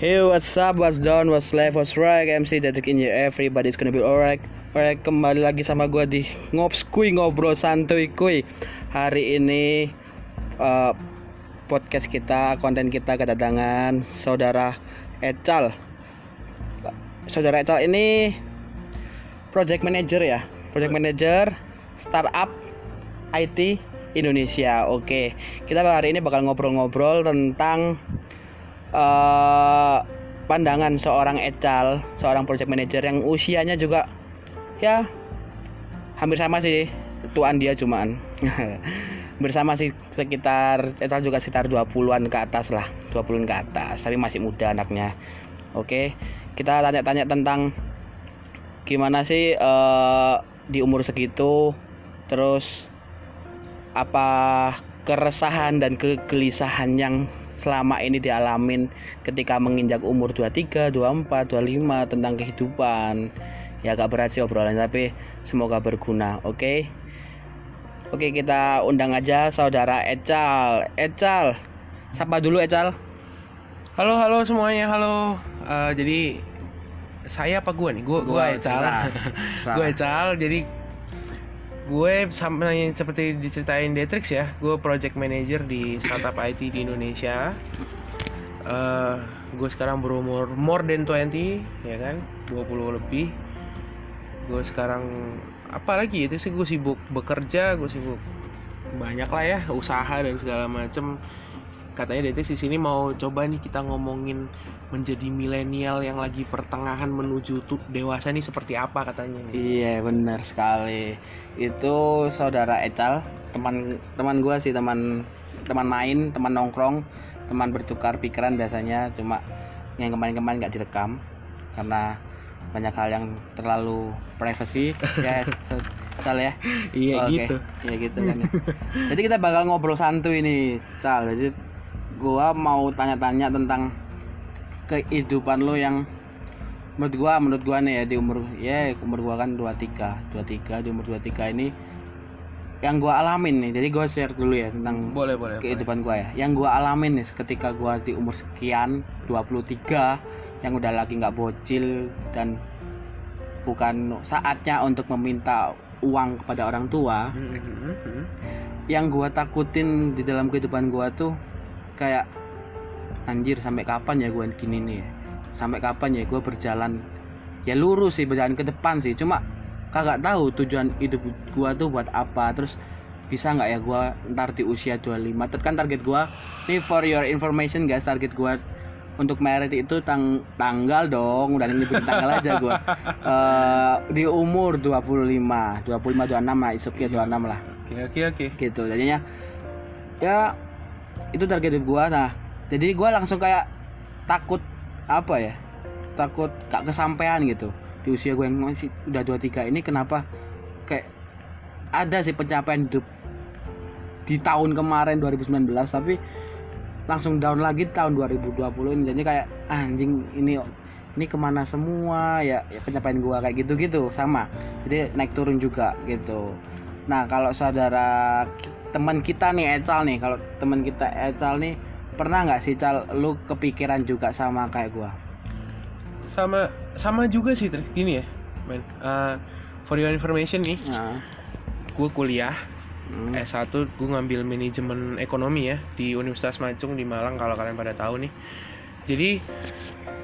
Hey, what's up, what's down, what's left, what's right? MC Detik in here, everybody's gonna be alright. Alright, kembali lagi sama gue di Ngops Kuy, Ngobrol Santuy Kuy Hari ini uh, podcast kita, konten kita kedatangan Saudara Ecal. Saudara Ecal ini Project Manager ya. Project Manager Startup IT Indonesia. Oke, kita hari ini bakal ngobrol-ngobrol tentang uh, pandangan seorang Ecal, seorang project manager yang usianya juga ya hampir sama sih tuan dia cuman. Bersama sih sekitar Ecal juga sekitar 20-an ke atas lah 20-an ke atas tapi masih muda anaknya. Oke kita tanya-tanya tentang gimana sih uh, di umur segitu terus apa keresahan dan kegelisahan yang selama ini dialamin ketika menginjak umur 23, 24, 25 tentang kehidupan. Ya agak berat sih obrolan tapi semoga berguna, oke? Okay? Oke, okay, kita undang aja saudara Ecal. Ecal. Sapa dulu Ecal. Halo, halo semuanya. Halo. Uh, jadi saya apa gua nih? Gua gua, gua Ecal. gua Ecal. Jadi gue sama seperti diceritain Detrix ya gue project manager di startup IT di Indonesia. Uh, gue sekarang berumur more than 20 ya kan? 20 lebih. Gue sekarang apa lagi itu sih? Gue sibuk bekerja gue sibuk banyak lah ya usaha dan segala macem katanya Detrix di sini mau coba nih kita ngomongin menjadi milenial yang lagi pertengahan menuju tuh dewasa nih seperti apa katanya. Iya benar sekali. Itu saudara Ecal teman teman gue sih teman teman main teman nongkrong teman bertukar pikiran biasanya cuma yang kemarin-kemarin nggak direkam karena banyak hal yang terlalu privacy ya Cal ya. Iya okay. gitu. Iya gitu kan ya. jadi kita bakal ngobrol santuy ini Cal jadi gua mau tanya-tanya tentang kehidupan lo yang menurut gua menurut gua nih ya di umur ya umur gua kan 23 23 di umur 23 ini yang gua alamin nih. Jadi gua share dulu ya tentang boleh boleh kehidupan boleh. gua ya. Yang gua alamin nih ketika gua di umur sekian 23 yang udah lagi nggak bocil dan bukan saatnya untuk meminta uang kepada orang tua. Hmm, hmm, hmm, yang gua takutin di dalam kehidupan gua tuh kayak anjir sampai kapan ya gue gini nih ya? sampai kapan ya gue berjalan? Ya lurus sih berjalan ke depan sih. Cuma kagak tahu tujuan hidup gue tuh buat apa. Terus bisa nggak ya gue ntar di usia 25 kan target gue nih for your information guys target gue untuk merit itu tang tanggal dong. Udah nyebutin tanggal aja gue uh, di umur 25 25 26 lah isuk ya 26 lah. Oke oke oke. Gitu jadinya ya itu target hidup gue nah jadi gue langsung kayak takut apa ya takut gak kesampaian gitu. Di usia gue yang masih udah 23 ini kenapa kayak ada sih pencapaian hidup di tahun kemarin 2019 tapi langsung down lagi tahun 2020 ini. Jadi kayak anjing ini ini ke mana semua ya, ya pencapaian gue kayak gitu gitu sama jadi naik turun juga gitu. Nah kalau saudara teman kita nih Ecal nih. Kalau teman kita Ecal nih pernah nggak sih cal lu kepikiran juga sama kayak gua? Sama sama juga sih gini ya men uh, for your information nih nah. gue kuliah hmm. S1 gue ngambil manajemen ekonomi ya di Universitas Macung di Malang kalau kalian pada tahu nih. Jadi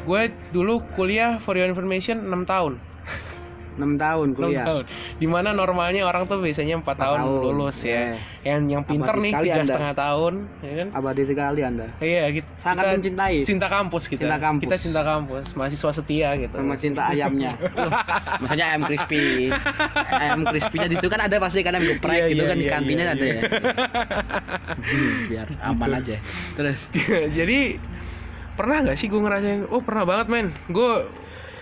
gue dulu kuliah for your information 6 tahun 6 tahun kuliah. 6 tahun. Di mana normalnya orang tuh biasanya 4, 4 tahun, tahun lulus ya. ya. Yang yang pinter nih tiga setengah tahun, ya kan? Abadi sekali Anda. Iya, gitu. Sangat kita mencintai. Cinta kampus kita. Cinta kampus. Kita cinta kampus, mahasiswa setia gitu. Sama cinta ayamnya. Maksudnya ayam crispy. ayam crispy-nya di situ kan ada pasti kan ayam geprek iya, gitu iya, kan di iya, kantinnya iya, ada iya. ya. biar aman gitu. aja. Terus jadi pernah nggak sih gue ngerasain oh pernah banget men gue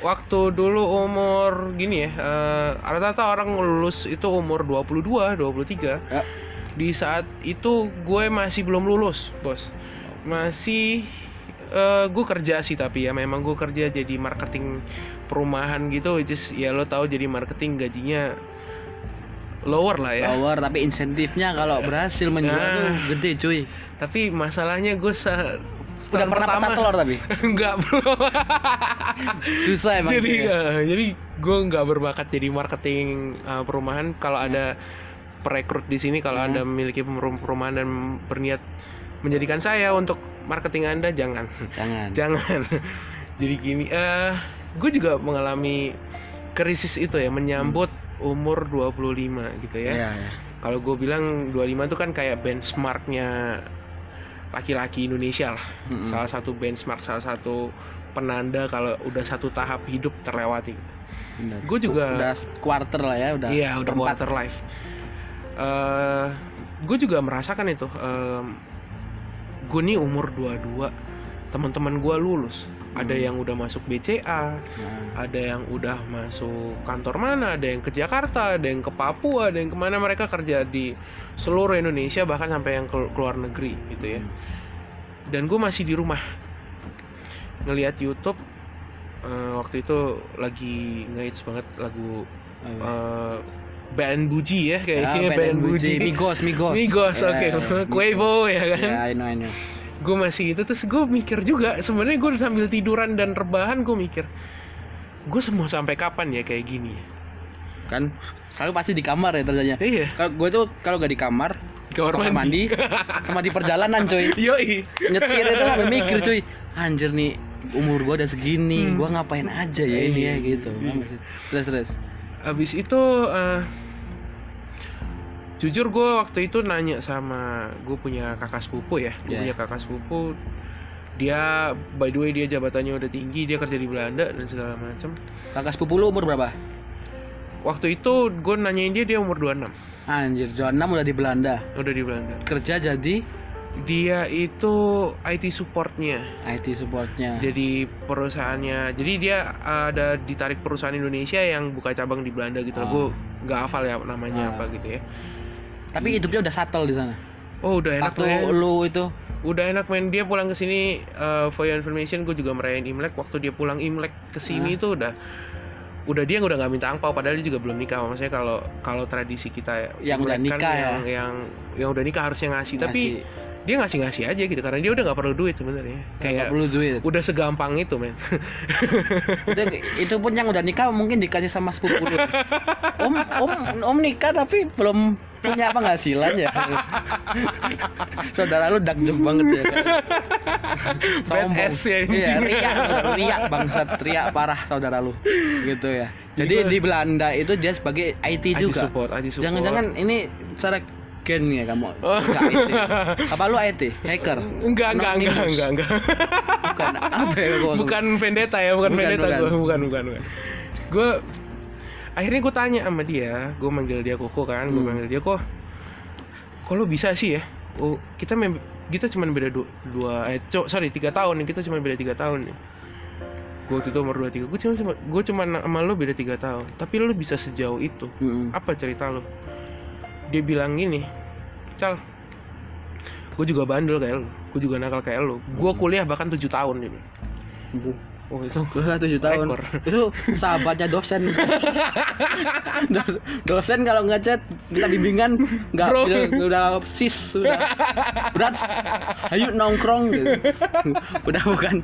waktu dulu umur gini ya uh, rata-rata orang lulus itu umur 22 23 ya. di saat itu gue masih belum lulus bos. Masih uh, gue kerja sih tapi ya memang gue kerja jadi marketing perumahan gitu just ya lo tahu jadi marketing gajinya lower lah ya. Lower tapi insentifnya kalau berhasil menjual nah, tuh gede cuy. Tapi masalahnya gue Udah pernah pecah telur tapi? Enggak belum. Susah emang. jadi ya. eh, jadi gue nggak berbakat jadi marketing eh, perumahan. Kalau ada perekrut di sini, kalau Hmm. anda memiliki perum- perumahan dan berniat menjadikan saya untuk marketing anda, jangan, Jangan. jangan. jadi gini, eh gue juga mengalami krisis itu ya, menyambut umur 25 gitu ya. Iya, iya. Kalau gue bilang 25 itu kan kayak benchmarknya laki-laki Indonesia lah. Mm-mm. Salah satu benchmark, salah satu penanda kalau udah satu tahap hidup terlewati. Gue juga udah quarter lah ya, udah. iya udah quarter life. Eh, gue juga merasakan itu. gue nih umur 22, teman-teman gue lulus. Ada Hmm. yang udah masuk BCA, Nah, ada yang udah masuk kantor mana, ada yang ke Jakarta, ada yang ke Papua, ada yang ke mana mereka kerja di seluruh Indonesia bahkan sampai yang ke luar negeri gitu ya. Dan gue masih di rumah ngelihat YouTube eh, waktu itu lagi ngehits banget lagu oh, eh, band Buji ya Ya, kayaknya band band Buji. Buji. Migos, Migos. Migos, Ya, oke. Migos. Quavo ya kan. Ya, I know, I know. Gue masih itu terus gue mikir juga sebenarnya gue sambil tiduran dan rebahan gue mikir gue semua sampai kapan ya kayak gini Kan selalu pasti di kamar ya terjadinya. iya Kalau gue tuh kalau gak di kamar, kamar kamar mandi, sama di perjalanan cuy. yoi Nyetir itu sambil mikir cuy. Anjir nih umur gue udah segini, Hmm. gue ngapain aja ya ini ya Iya, gitu. Terus terus. abis itu eh, jujur gue waktu itu nanya sama gue punya kakak sepupu ya gue Yeah. punya kakak sepupu dia by the way dia jabatannya udah tinggi dia kerja di Belanda dan segala macam Kakak sepupu lu umur berapa? waktu itu gue nanyain dia dia umur 26 Anjir, John 6 udah di Belanda. udah di Belanda Kerja jadi dia itu IT supportnya IT supportnya. jadi perusahaannya jadi dia ada ditarik perusahaan Indonesia yang buka cabang di Belanda gitu Oh. gue nggak hafal ya namanya Ah. apa gitu ya Tapi hidupnya udah settle di sana. oh udah enak Waktu men. lu itu udah enak main dia pulang ke sini eh, for your information gue juga merayain Imlek waktu dia pulang Imlek ke sini Ah. itu udah udah dia udah nggak minta angpau padahal dia juga belum nikah maksudnya kalau kalau tradisi kita Yang udah kan nikah ya. yang, yang yang udah nikah harusnya ngasih tapi ngasih- dia ngasih ngasih aja gitu karena dia udah nggak perlu duit sebenarnya kayak perlu duit. udah segampang itu men itu, itu pun yang udah nikah mungkin dikasih sama sepupu. Om, om, om nikah tapi belum punya penghasilan ya. Saudara lu dakjuk banget ya. Badass ya, anjing. Iya, riak, riak bangsat, riak parah saudara lu. Gitu ya. Jadi Jadi gua- di Belanda itu dia sebagai IT IT juga. Jangan-jangan ini secara gen ya kamu. Oh. IT. Apa lu IT? Hacker? enggak enggak enggak enggak enggak Bukan apa ya gua- bukan vendetta ya bukan, Bukan, vendetta bukan. gue bukan bukan bukan gue akhirnya gue tanya sama dia gue manggil dia koko kan gue Hmm. manggil dia kok kok lo bisa sih ya? Oh kita mem- kita cuma beda dua, dua eh cok sorry tiga tahun nih kita cuma beda tiga tahun nih. Gue waktu itu umur dua tiga gue cuma gue cuma sama lo beda tiga tahun tapi lo bisa sejauh itu. Mm-mm. apa cerita lo dia bilang gini cal gue juga bandel kayak lo gue juga nakal kayak lo gue kuliah bahkan tujuh tahun gitu oh itu Gue tujuh tahun. Rekor. Itu sahabatnya dosen. Dos- dosen kalau ngechat minta bimbingan nggak udah, udah sis sudah berat ayo nongkrong gitu. udah bukan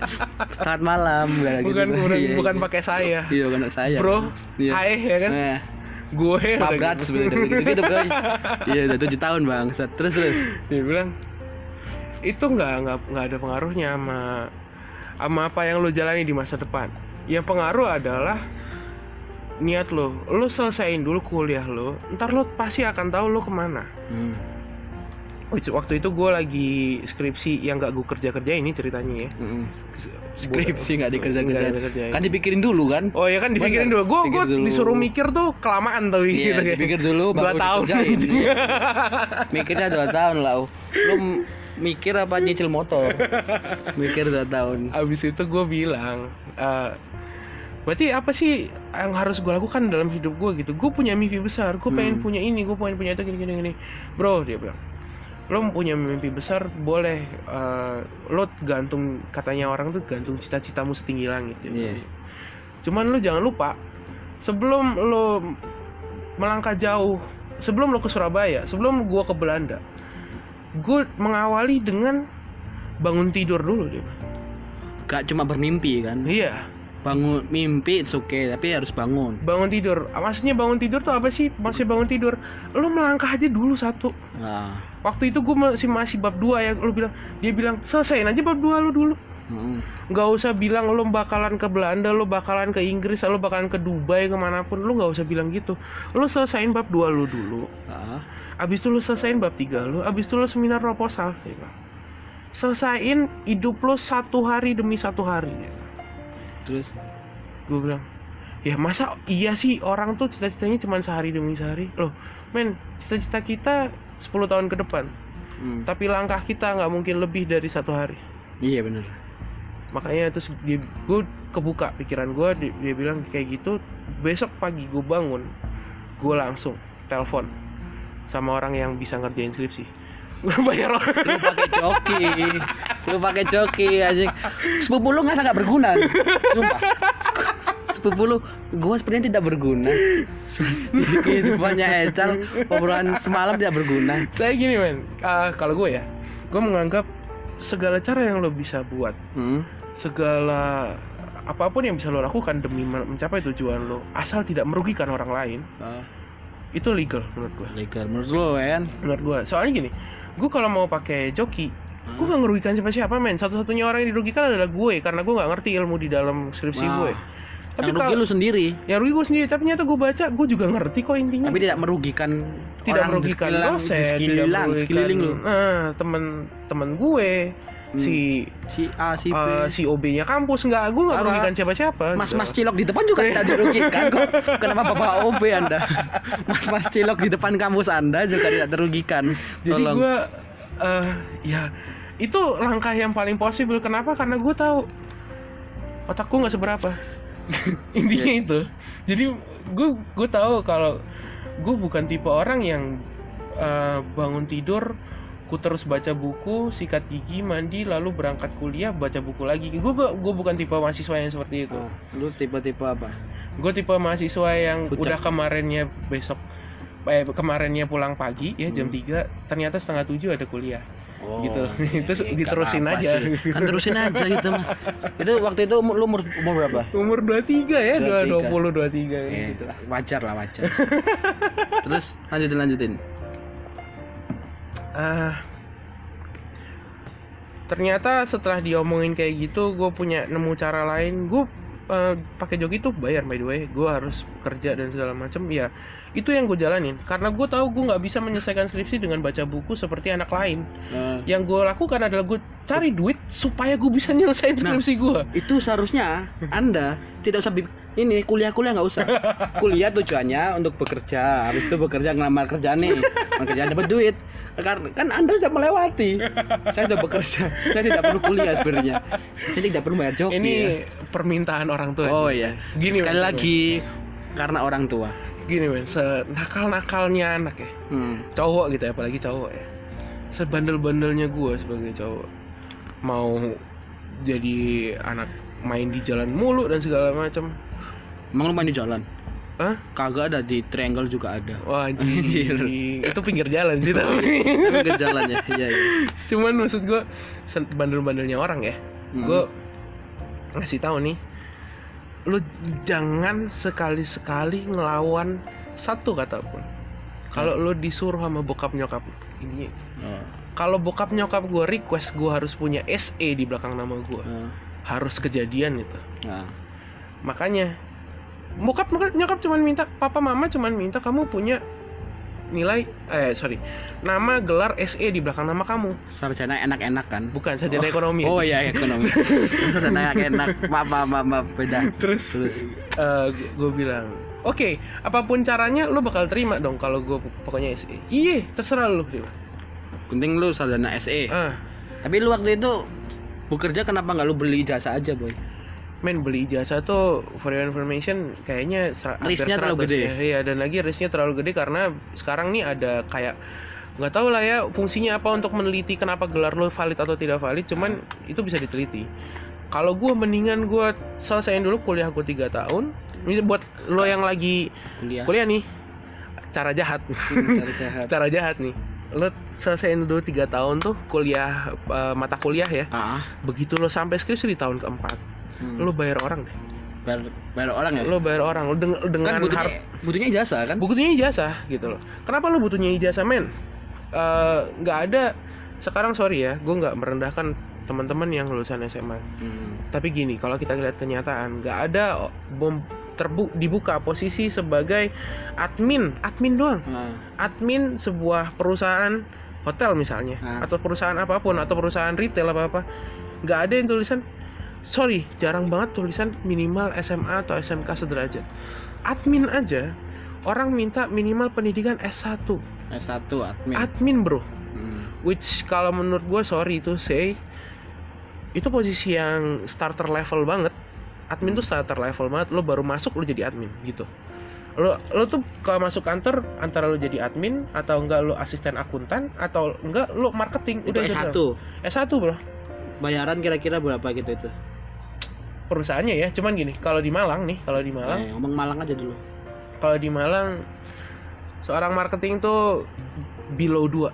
saat malam udah bukan gitu. bukan, Iya, bukan iya. pakai saya iya bukan saya bro iya. hai ya kan Nah, gue Pak udah Berat gitu. sebenarnya gitu gitu bro iya udah tujuh tahun bang terus terus dia bilang itu nggak nggak nggak ada pengaruhnya sama sama apa yang lo jalani di masa depan yang pengaruh adalah niat lo lo selesaiin dulu kuliah lo ntar lo pasti akan tahu lo ke mana hmm. Waktu- itu gue lagi skripsi yang gak gue kerja kerja ini ceritanya ya Mm-mm. skripsi nggak dikerja kerja dikerjain. kan dipikirin dulu kan Oh ya kan dipikirin dulu. Gue gue disuruh mikir tuh kelamaan tapi Iya, gitu dipikir dulu Dua tahun. Mikirnya dua tahun lah. M- mikir apa nyicil motor? Mikir dua tahun. Abis itu gue bilang, eh, berarti apa sih yang harus gue lakukan dalam hidup gue gitu? Gue punya mimpi besar. Gue pengen Hmm. punya ini. Gue pengen punya itu gini gini gini. Bro dia bilang, lo punya mimpi besar boleh. eh, lo gantung katanya orang tuh gantung cita-citamu setinggi langit. bilang. Iya. Cuman lo jangan lupa sebelum lo melangkah jauh, sebelum lo ke Surabaya, sebelum gua ke Belanda, gue mengawali dengan bangun tidur dulu dia gak cuma bermimpi kan? Iya. Bangun mimpi it's okay tapi harus bangun. Bangun tidur. Maksudnya bangun tidur tuh apa sih? Masih bangun tidur lu melangkah aja dulu satu. Nah waktu itu gue masih masih bab 2 ya lu bilang dia bilang selesaiin aja bab 2 lu dulu hmm. nggak usah bilang lu bakalan ke Belanda lu bakalan ke Inggris lu bakalan ke Dubai ke mana pun lu nggak usah bilang gitu lu selesaiin bab 2 lu dulu Ah. abis itu lu selesaiin bab 3 lu abis itu lu seminar proposal dia bilang. selesaiin hidup lu satu hari demi satu hari terus gue bilang ya masa iya sih orang tuh cita-citanya cuma sehari demi sehari loh men cita-cita kita 10 tahun ke depan hmm. tapi langkah kita nggak mungkin lebih dari satu hari iya bener makanya terus dia gue kebuka pikiran gue dia, dia bilang kayak gitu besok pagi gue bangun gue langsung telepon sama orang yang bisa ngerjain skripsi gue bayar orang. Lu pakai joki. Lu pakai joki aja sepupu lu nggak berguna? Sumpah. Sepupu lu gue sebenarnya tidak berguna. Kehidupannya Ecal obrolan semalam tidak berguna. Saya gini men. Ah, kalau gue ya gue menganggap segala cara yang lo bisa buat hmm. Segala apa pun yang bisa lo lakukan demi men- mencapai tujuan lo asal tidak merugikan orang lain oh, itu legal menurut gue legal menurut lu kan menurut gue soalnya gini gue kalau mau pakai joki gue gak ngerugikan siapa siapa men. Satu-satunya orang yang dirugikan adalah gue karena gue nggak ngerti ilmu di dalam skripsi Wah. gue. Tapi yang rugi kalau lu sendiri. ya rugi gue sendiri. Tapi ternyata gue baca gue juga ngerti kok intinya. Tapi tidak merugikan tidak orang merugikan dosen di tidak merugikan sekeliling lu. nah, temen temen gue Hmm. si si A si B eh, si OB-nya kampus nggak gue nggak Apa? merugikan siapa-siapa Mas gitu. Mas Cilok di depan juga tidak dirugikan kok. Kenapa Bapak OB Anda? Mas Mas Cilok di depan kampus Anda juga tidak terugikan. jadi gue eh ya itu langkah yang paling possible kenapa karena gue tahu otakku nggak seberapa intinya Iya. itu jadi gue gue tahu kalau gue bukan tipe orang yang eh, bangun tidur ku terus baca buku sikat gigi mandi lalu berangkat kuliah baca buku lagi gue gue bukan tipe mahasiswa yang seperti itu Oh, lu tipe-tipe apa? gue tipe mahasiswa yang Puncak. udah kemarinnya besok eh, kemarinnya pulang pagi ya jam Hmm. 3 ternyata setengah tujuh ada kuliah Oh, Gitu. iya, Itu iya, diterusin aja. sih. Kan terusin aja gitu mah. Itu waktu itu umur, lu umur, umur berapa? umur 23 ya 23. 20 23 ya Eh, gitu. wajar lah wajar. Terus lanjutin lanjutin. Ah, ternyata setelah diomongin kayak gitu gue punya nemu cara lain. Gue eh, pakai joki tuh bayar by the way. Gue harus kerja dan segala macam ya itu yang gue jalanin. Karena gue tahu gue nggak bisa menyelesaikan skripsi dengan baca buku seperti anak lain. Nah, yang gue lakukan adalah gue cari duit supaya gue bisa nyelesain Nah. skripsi gue itu seharusnya Anda tidak usah ini kuliah-kuliah nggak usah. Kuliah tujuannya untuk bekerja, habis itu bekerja ngelamar kerjaan nih, kerjaan dapat duit. Karena kan Anda sudah melewati. Saya sudah bekerja, saya tidak perlu kuliah sebenarnya. Saya tidak perlu bayar joki. ini ya. permintaan orang tua Oh iya. Gini, Sekali lagi karena orang tua. gini men senakal nakalnya anak ya Hmm. cowok gitu ya apalagi cowok ya sebandel-bandelnya gue sebagai cowok mau jadi anak main di jalan mulu dan segala macam Emang lu main di jalan? Hah? Kagak ada di triangle juga ada. Wah Anjir. itu pinggir jalan sih tapi Tapi ke jalannya. Iya, iya. cuman maksud gue bandel-bandelnya orang ya Hmm. gue ngasih tahu nih lu jangan sekali-sekali ngelawan satu kata pun kalau lu disuruh sama bokap nyokap ini Oh. kalau bokap nyokap gue request gue harus punya SE di belakang nama gue Oh. harus kejadian itu Nah. makanya bokap nyokap, cuman minta papa mama cuman minta kamu punya nilai eh sorry nama gelar SE di belakang nama kamu Sarjana enak-enak kan? bukan sarjana ekonomi Oh iya ekonomi. Sarjana enak. Maaf maaf maaf, maaf. beda. terus Terus. gue bilang oke apa pun caranya lo bakal terima dong kalau gue pokoknya SE iya terserah lo dia. Penting lu sarjana SE. ah Tapi lu waktu itu bekerja kenapa nggak lu beli jasa aja boy? Men beli jasa tuh for your information kayaknya Risknya terlalu 100 gede. ya. Iya dan lagi risknya terlalu gede karena sekarang nih ada kayak nggak tahu lah ya fungsinya apa untuk meneliti kenapa gelar lo valid atau tidak valid cuman itu bisa diteliti kalau gue mendingan gue selesaiin dulu kuliah gue tiga tahun ini buat lo yang lagi Kuliah. kuliah nih cara jahat Cari sehat. cara jahat nih lo selesaiin dulu tiga tahun tuh kuliah eh, mata kuliah ya ah begitu lo sampai skripsi di tahun keempat hmm. lo bayar orang deh. Bayar, bayar orang ya? Lo bayar orang lo deng- dengan kan butuhnya, har- butuhnya jasa kan? Butuhnya ijazah gitu loh. Kenapa lo butuhnya ijazah men? Eh, nggak ada. Sekarang sorry ya gue nggak merendahkan teman-teman yang lulusan SMA Hmm. tapi gini kalau kita lihat kenyataan nggak ada bom terbu dibuka posisi sebagai admin. Admin doang. Nah, admin sebuah perusahaan hotel misalnya Ah. atau perusahaan apa pun atau perusahaan retail apa apa nggak ada yang tulisan sorry jarang banget tulisan minimal SMA atau SMK sederajat. Admin aja orang minta minimal pendidikan S1 S1 admin. admin bro. Hmm. which kalau menurut gue sorry itu say itu posisi yang starter level banget. Admin tuh starter level banget. Lo baru masuk lo jadi admin gitu. Lo lo tuh kalau masuk kantor antara lo jadi admin atau enggak lo asisten akuntan atau enggak lo marketing. Itu itu S1. S1 bro. Bayaran kira-kira berapa gitu itu? Perusahaannya ya cuman gini kalau di Malang nih kalau di Malang Eh, ngomong Malang aja dulu. kalau di Malang seorang marketing tuh below 2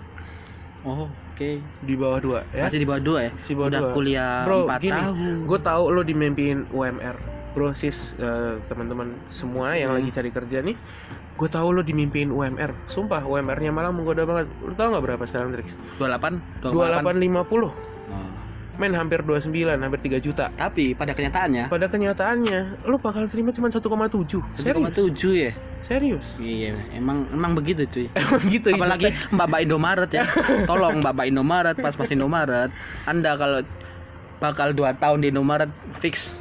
Oh, oke. di bawah 2 ya Masih di bawah dua ya? Di bawah Udah dua. kuliah Bro, 4 gini, tahun. gue tahu lo dimimpiin UMR bro sis eh, teman-teman semua yang Hmm. lagi cari kerja nih gue tahu lo dimimpiin UMR sumpah UMR-nya malah menggoda banget lo tau nggak berapa sekarang Trix 28, 2850 Oh. Men hampir 29 hampir 3 juta Tapi pada kenyataannya pada kenyataannya lo bakal terima cuma 1,7 serius 1,7 ya? serius Iya, emang emang begitu cuy. emang gitu Apalagi Mbak-mbak Indomaret ya. Tolong Mbak-mbak Indomaret pas-pas Indomaret. Anda kalau bakal 2 tahun di Indomaret fix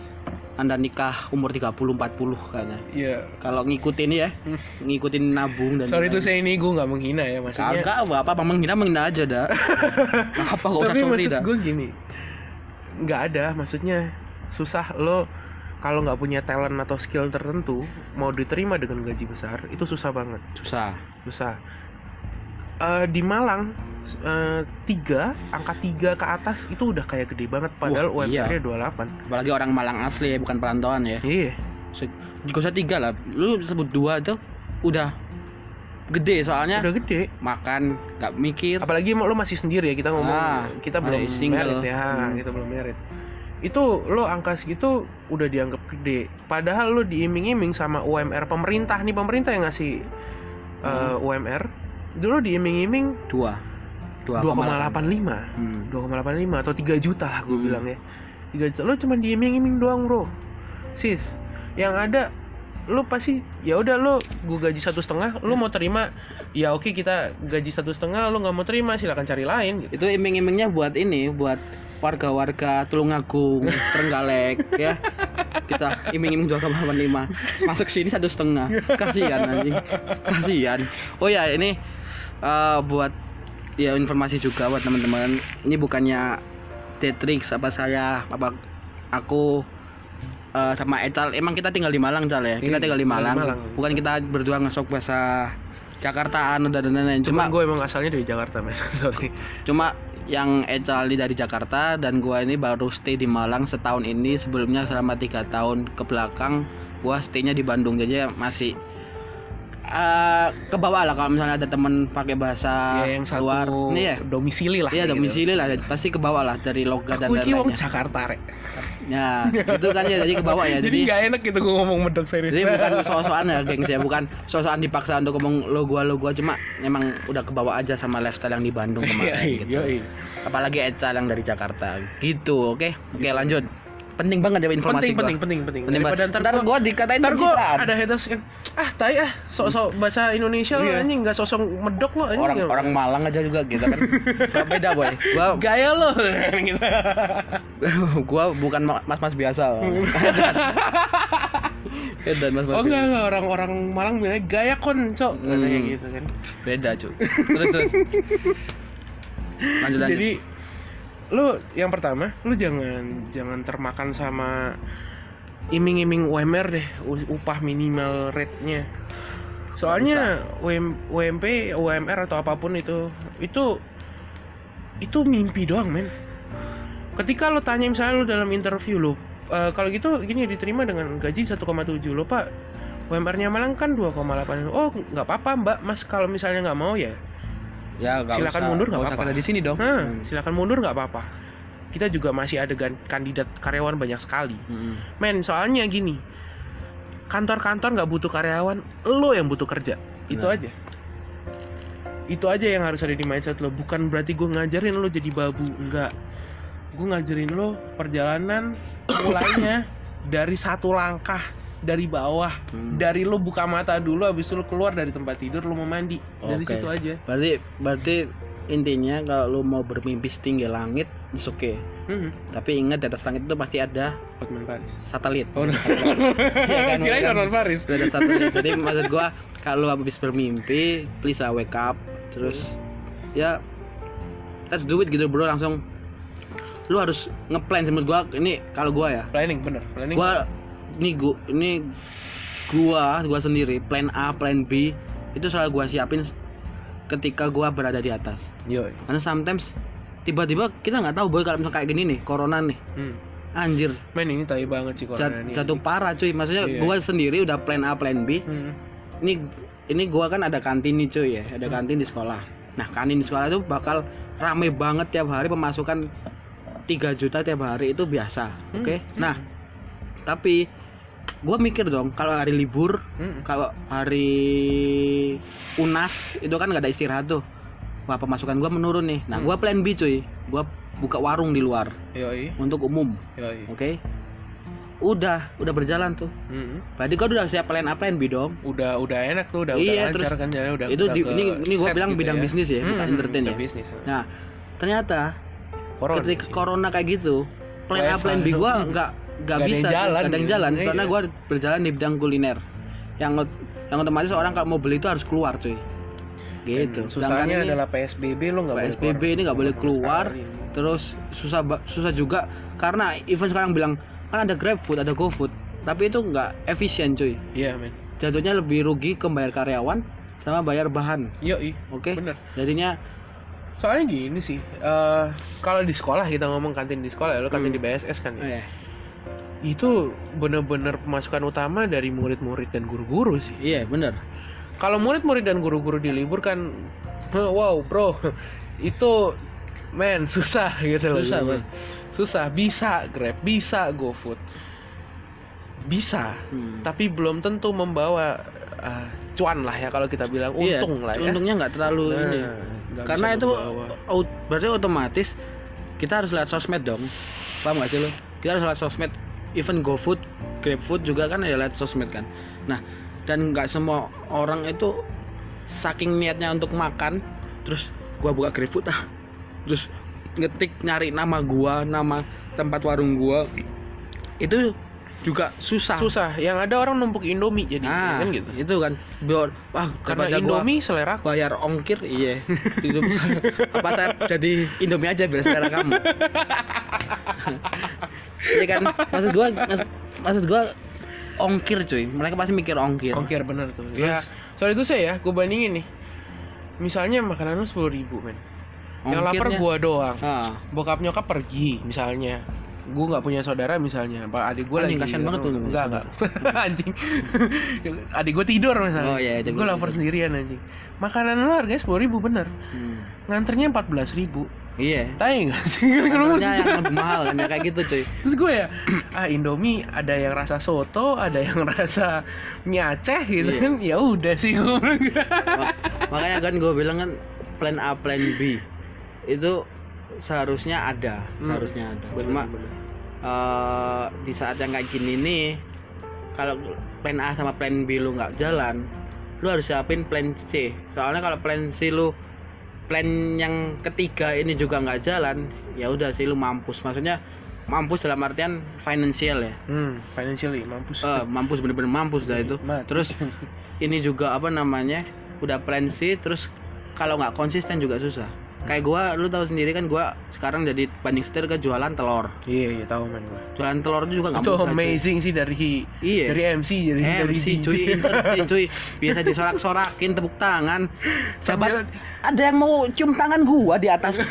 Anda nikah umur 30 40 kayaknya. Iya. Kalau ngikutin ya, ngikutin nabung dan Sorry tuh saya ini gue nggak menghina ya maksudnya. Kagak apa apa menghina menghina aja dah. apa gak usah Tapi sorry maksud dah. gue gini, nggak ada maksudnya susah lo kalau nggak punya talent atau skill tertentu mau diterima dengan gaji besar itu susah banget, Susah. susah. Eh, di Malang eh, tiga angka tiga ke atas itu udah kayak gede banget padahal Wah, iya. UMR-nya 28 Apalagi orang Malang asli ya, bukan perantauan ya. iya Gak usah tiga lah. Lu sebut dua tuh udah gede soalnya udah gede makan nggak mikir apalagi mau lo masih sendiri ya kita ngomong Ah, kita belum single. merit ya Hmm. kita belum merit itu lo angka segitu udah dianggap gede padahal lo diiming-iming sama UMR pemerintah nih pemerintah yang ngasih uh, UMR dulu diiming-iming dua 2,85 Hmm. 2,85 atau 3 juta lah gue Hmm. bilang ya. 3 juta. Lo cuma diiming-iming doang bro. Sis yang ada lo pasti ya udah lo gue gaji satu setengah lo mau terima ya oke kita gaji satu setengah lo nggak mau terima silakan cari lain gitu. Itu iming-imingnya buat ini buat warga-warga Tulungagung Trenggalek ya. Kita iming-iming 2,85 masuk sini satu setengah. Kasihan anjing. Kasihan. Oh ya ini eh, buat ya informasi juga buat teman-teman. Ini bukannya Tetrix apa saya apa aku eh, sama Ecal. Emang kita tinggal di Malang Cal ya? Kita Iya, tinggal di Malang, Malang. bukan kita berdua ngesok bahasa Jakartaan dan lain-lain. Cuma cuma gue emang asalnya dari Jakarta men. Sorry. Cuma yang Ecal ini dari Jakarta dan gua ini baru stay di Malang setahun ini. Sebelumnya selama tiga tahun ke belakang gua staynya di Bandung. Jadi masih eh ke bawah lah kalau misalnya ada temen pakai bahasa ya yang satu luar. Ini ya. domisili lah Iya gitu. domisili lah pasti ke bawah lah dari logat dan iki wong lain-lainnya. Jakarta rek Ya, itu kan ya jadi ke bawah ya. jadi nggak enak gitu gue ngomong medok serius jadi bukan sosokan ya gengs ya, bukan sosokan dipaksa untuk ngomong lo gua lo gua cuma memang udah ke bawah aja sama lifestyle yang di Bandung kemarin gitu. Yoi. apalagi Ecal yang dari Jakarta gitu oke oke lanjut penting banget ya informasi penting gua. penting penting penting. Penting daripada ntar, ntar gua- gua dikatain ntar pencitraan. ada haters kan ah tai ah sok-sok bahasa Indonesia lo Iya. anjing nggak sosok medok lo anjing. Orang orang Malang aja juga gitu kan. Gak beda boy. Gua gaya lo gua bukan mas mas biasa. Beda mas mas oh enggak enggak. Orang-orang Malang bilangnya gaya kon cok. Hmm. kayak gitu kan. Beda cuy terus terus. Lanjut lanjut. Jadi lu yang pertama lu jangan jangan termakan sama iming-iming UMR deh upah minimal rate-nya. Soalnya UM, UMP UMR atau apa pun itu itu itu mimpi doang men. Ketika lo tanya misalnya lo dalam interview lo "Eh, kalau gitu gini diterima dengan gaji 1,7 lo pak UMR-nya Malang kan 2,8 oh nggak apa-apa mbak. Mas kalau misalnya nggak mau ya Ya, nggak silakan usah- mundur nggak apa-apa di sini dong. Hah, Hmm. silakan mundur nggak apa-apa kita juga masih ada kandidat karyawan banyak sekali Mm-mm. men soalnya gini kantor-kantor nggak butuh karyawan lo yang butuh kerja itu Nah. aja itu aja yang harus ada di mindset lo bukan berarti gue ngajarin lo jadi babu enggak gue ngajarin lo perjalanan mulainya dari satu langkah dari bawah Hmm. dari lo buka mata dulu habis itu lo keluar dari tempat tidur lo mau mandi dari Oke. situ aja Berarti berarti intinya kalau lu mau bermimpi setinggi langit, it's okay. hmm. Tapi ingat di atas langit itu pasti ada Hotman Paris satelit. Oh, no. Iya kan, Kirain kan? Hotman Paris Udah ada satelit. Jadi maksud gua kalau habis bermimpi, please uh, wake up terus ya let's do it gitu bro langsung lu harus ngeplan menurut gua ini kalau gua ya. Planning bener planning. Gua ini gua ini gua gua sendiri plan A plan B itu selalu gua siapin ketika gua berada di atas. Yo karena sometimes tiba-tiba kita nggak tahu boy kalau misalnya kayak gini nih corona nih. Hmm. anjir. Men ini tai banget sih jat- corona ini. jatuh parah cuy. Maksudnya Iya. gua sendiri udah plan A plan B. Hmm. ini ini gua kan ada kantin nih cuy ya. Ada Hmm. kantin di sekolah. Nah kantin di sekolah itu bakal rame banget tiap hari pemasukan 3 juta tiap hari itu biasa Hmm. oke nah tapi gua mikir dong kalau hari libur Hmm. kalau hari unas itu kan nggak ada istirahat tuh wah pemasukan gua menurun nih nah Hmm. gua plan B cuy gua buka warung di luar Yoi, untuk umum oke udah udah berjalan tuh Hmm. berarti gua udah siap plan A plan B dong Udah udah enak tuh, udah Iya, udah lancar terus kan jalannya udah. itu di- ini ini gua set bilang gitu bidang bisnis ya bukan Hmm, entertain udah ya bisnis. nah ternyata Corona. ketika corona kayak gitu plan A plan B gua nggak nggak bisa jalan yang gitu. jalan. Iya. karena gua berjalan di bidang kuliner. Yang yang otomatis orang kalau mau beli itu harus keluar cuy. Gitu. Dan susahnya ini adalah PSBB lo nggak boleh PSBB ini nggak boleh keluar. terus susah susah juga. Karena even sekarang bilang kan ada GrabFood ada GoFood. Tapi itu nggak efisien cuy. Iya, men. jatuhnya lebih rugi ke bayar karyawan sama bayar bahan. Yoi, oke? bener. jadinya Soalnya gini sih, eh kalau di sekolah kita ngomong kantin di sekolah, ya, lo kantin Hmm. di BSS kan ya. eh, Itu bener-bener pemasukan utama dari murid-murid dan guru-guru sih. iya bener Kalau murid-murid dan guru-guru diliburkan, wow bro, itu men susah gitu loh. Susah, Bang. Susah, bisa Grab, bisa GoFood, bisa, Hmm. tapi belum tentu membawa uh, cuan lah ya kalau kita bilang Iya, untung lah ya. untungnya nggak terlalu Nah, ini nggak karena itu out, berarti otomatis kita harus lihat sosmed dong. Paham gak sih lo kita harus lihat sosmed. Even GoFood GrabFood juga kan ya lihat sosmed kan. Nah dan nggak semua orang itu saking niatnya untuk makan terus gua buka GrabFood ah. Terus ngetik nyari nama gua nama tempat warung gua. Itu juga susah susah. Yang ada orang numpuk Indomie jadi nah kan gitu. itu kan biar wah Karena gua- Indomie selera aku. bayar ongkir iya Itu apa saya jadi Indomie aja biar selera kamu iya kan maksud gua mas- maksud gua ongkir cuy mereka pasti mikir ongkir Ongkir bener tuh. Ya, soal itu saya ya, gue bandingin nih. Misalnya makanan lu sepuluh ribu men. Yang lapar gua doang. ah Bokap nyokap pergi misalnya. Gue nggak punya saudara misalnya. Pak adik gue lagi. Kasihan banget lu. Enggak enggak. anjing. adik gue tidur misalnya. Oh, iya, adik Gue lapar tidur. sendirian anjing. Makanan lu harganya sepuluh ribu bener. Hmm. Nganternya empat belas ribu. iya Tai nggak sih? Kantornya yang lebih mahal kan ya kayak gitu cuy Terus gue ya, ah Indomie ada yang rasa soto, ada yang rasa mie Aceh gitu Iya. kan. Ya udah sih gue makanya kan gue bilang kan plan A plan B itu seharusnya ada Hmm. seharusnya ada. Cuma eh, di saat yang kayak gini nih kalau plan A sama plan B lu nggak jalan lu harus siapin plan C. Soalnya kalau plan C lu plan yang ketiga ini juga nggak jalan ya udah sih lu mampus. Maksudnya mampus dalam artian financial ya. Hmm, financially mampus. Eh, mampus bener-bener mampus dah itu. Mati. terus ini juga apa namanya udah plan C terus kalau nggak konsisten juga susah kayak gua lu tahu sendiri kan gua sekarang jadi banding setir ke jualan telur Iya, iya tahu man gue. jualan telur itu juga nggak Itu mudah, cuy. amazing sih dari Iya. dari MC jadi dari MC DJ. cuy cuy biasa disorak-sorakin tepuk tangan Sambil ada yang mau cium tangan gua di atas.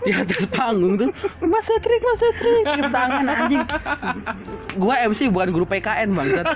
Di atas panggung tuh. Mas Setrik Mas Setrik cium tangan anjing. Gua MC bukan guru PKN bangsat.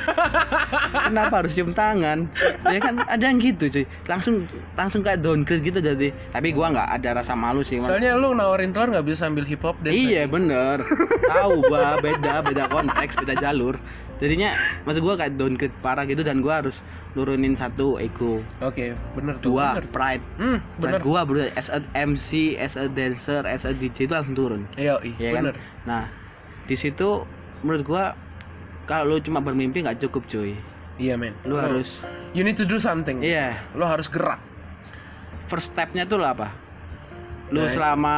Kenapa harus cium tangan? Ya kan ada yang gitu cuy. Langsung langsung kayak downgrade gitu jadi. Tapi gua nggak ada rasa malu sih soalnya lu nawarin telur nggak bisa sambil hip hop deh iya bener. Tahu gua beda beda konteks beda jalur. Jadinya maksud gua kayak downgrade parah gitu dan gua harus nurunin satu ego. Oke bener tuh dua bener. pride. Hmm bener. pride gua bro. As a MC as a dancer as a DJ itu langsung turun. Iya iya ya kan? bener. Nah di situ menurut gua kalau lu cuma bermimpi nggak cukup cuy. Iya men. Lu harus you need to do something. Iya. Lu harus gerak. First stepnya tuh lah apa? Lu Nah, selama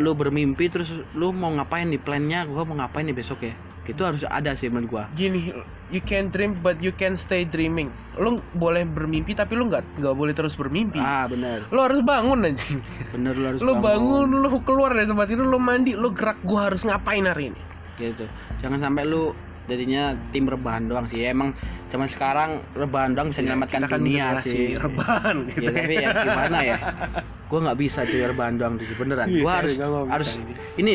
lu bermimpi terus lu mau ngapain nih plannya gua mau ngapain nih besok ya itu harus ada sih menurut gua. Gini you can dream but you can stay dreaming. Lu boleh bermimpi tapi lu nggak nggak boleh terus bermimpi. Ah bener. Lu harus bangun anjing bener lu harus lu bangun. lu keluar dari tempat tidur lu mandi lu gerak gua harus ngapain hari ini? Gitu. Jangan sampai lu jadinya tim rebahan doang sih. Emang zaman sekarang rebahan doang bisa menyelamatkan Kita kan dunia sih. rebahan gitu ya tapi ya gimana ya? Gua nggak bisa cuy rebahan doang tuh beneran. Iya, gua saya harus harus ini. ini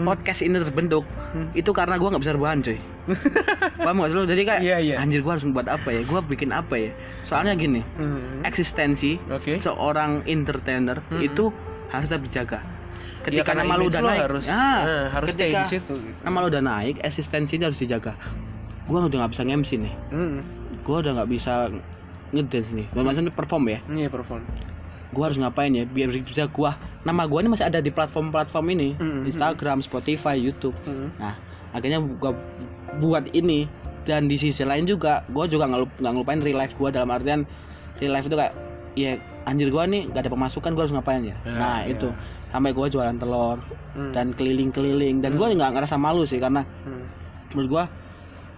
ya podcast ini terbentuk Hmm. itu karena gua nggak bisa rebahan cuy paham gak sih lu jadi kayak Iya, iya. anjir gua harus buat apa ya gua bikin apa ya soalnya gini Hmm. eksistensi Oke. seorang entertainer Hmm. itu harus tetap dijaga Ya, ketika karena nama lu udah naik harus, ah, eh, harus stay ketika di situ. gitu. nama lu udah naik eksistensinya harus dijaga gua udah nggak bisa nge-MC nih Hmm. gua udah nggak bisa ngedance nih maksudnya perform ya Iya perform. Gua harus ngapain ya? Biar bisa gua nama gua ini masih ada di platform-platform ini. Hmm, Instagram Spotify YouTube. Hmm. nah akhirnya gua buat ini. Dan di sisi lain juga gua juga nggak lup- nggak ngelupain real life gua. Dalam artian real life itu kayak ya anjir gua nih gak ada pemasukan gua harus ngapain ya? Ya, nah ya. itu. Sampai gua jualan telur Hmm. dan keliling-keliling. Dan gua nggak ngerasa malu sih karena Hmm. menurut gua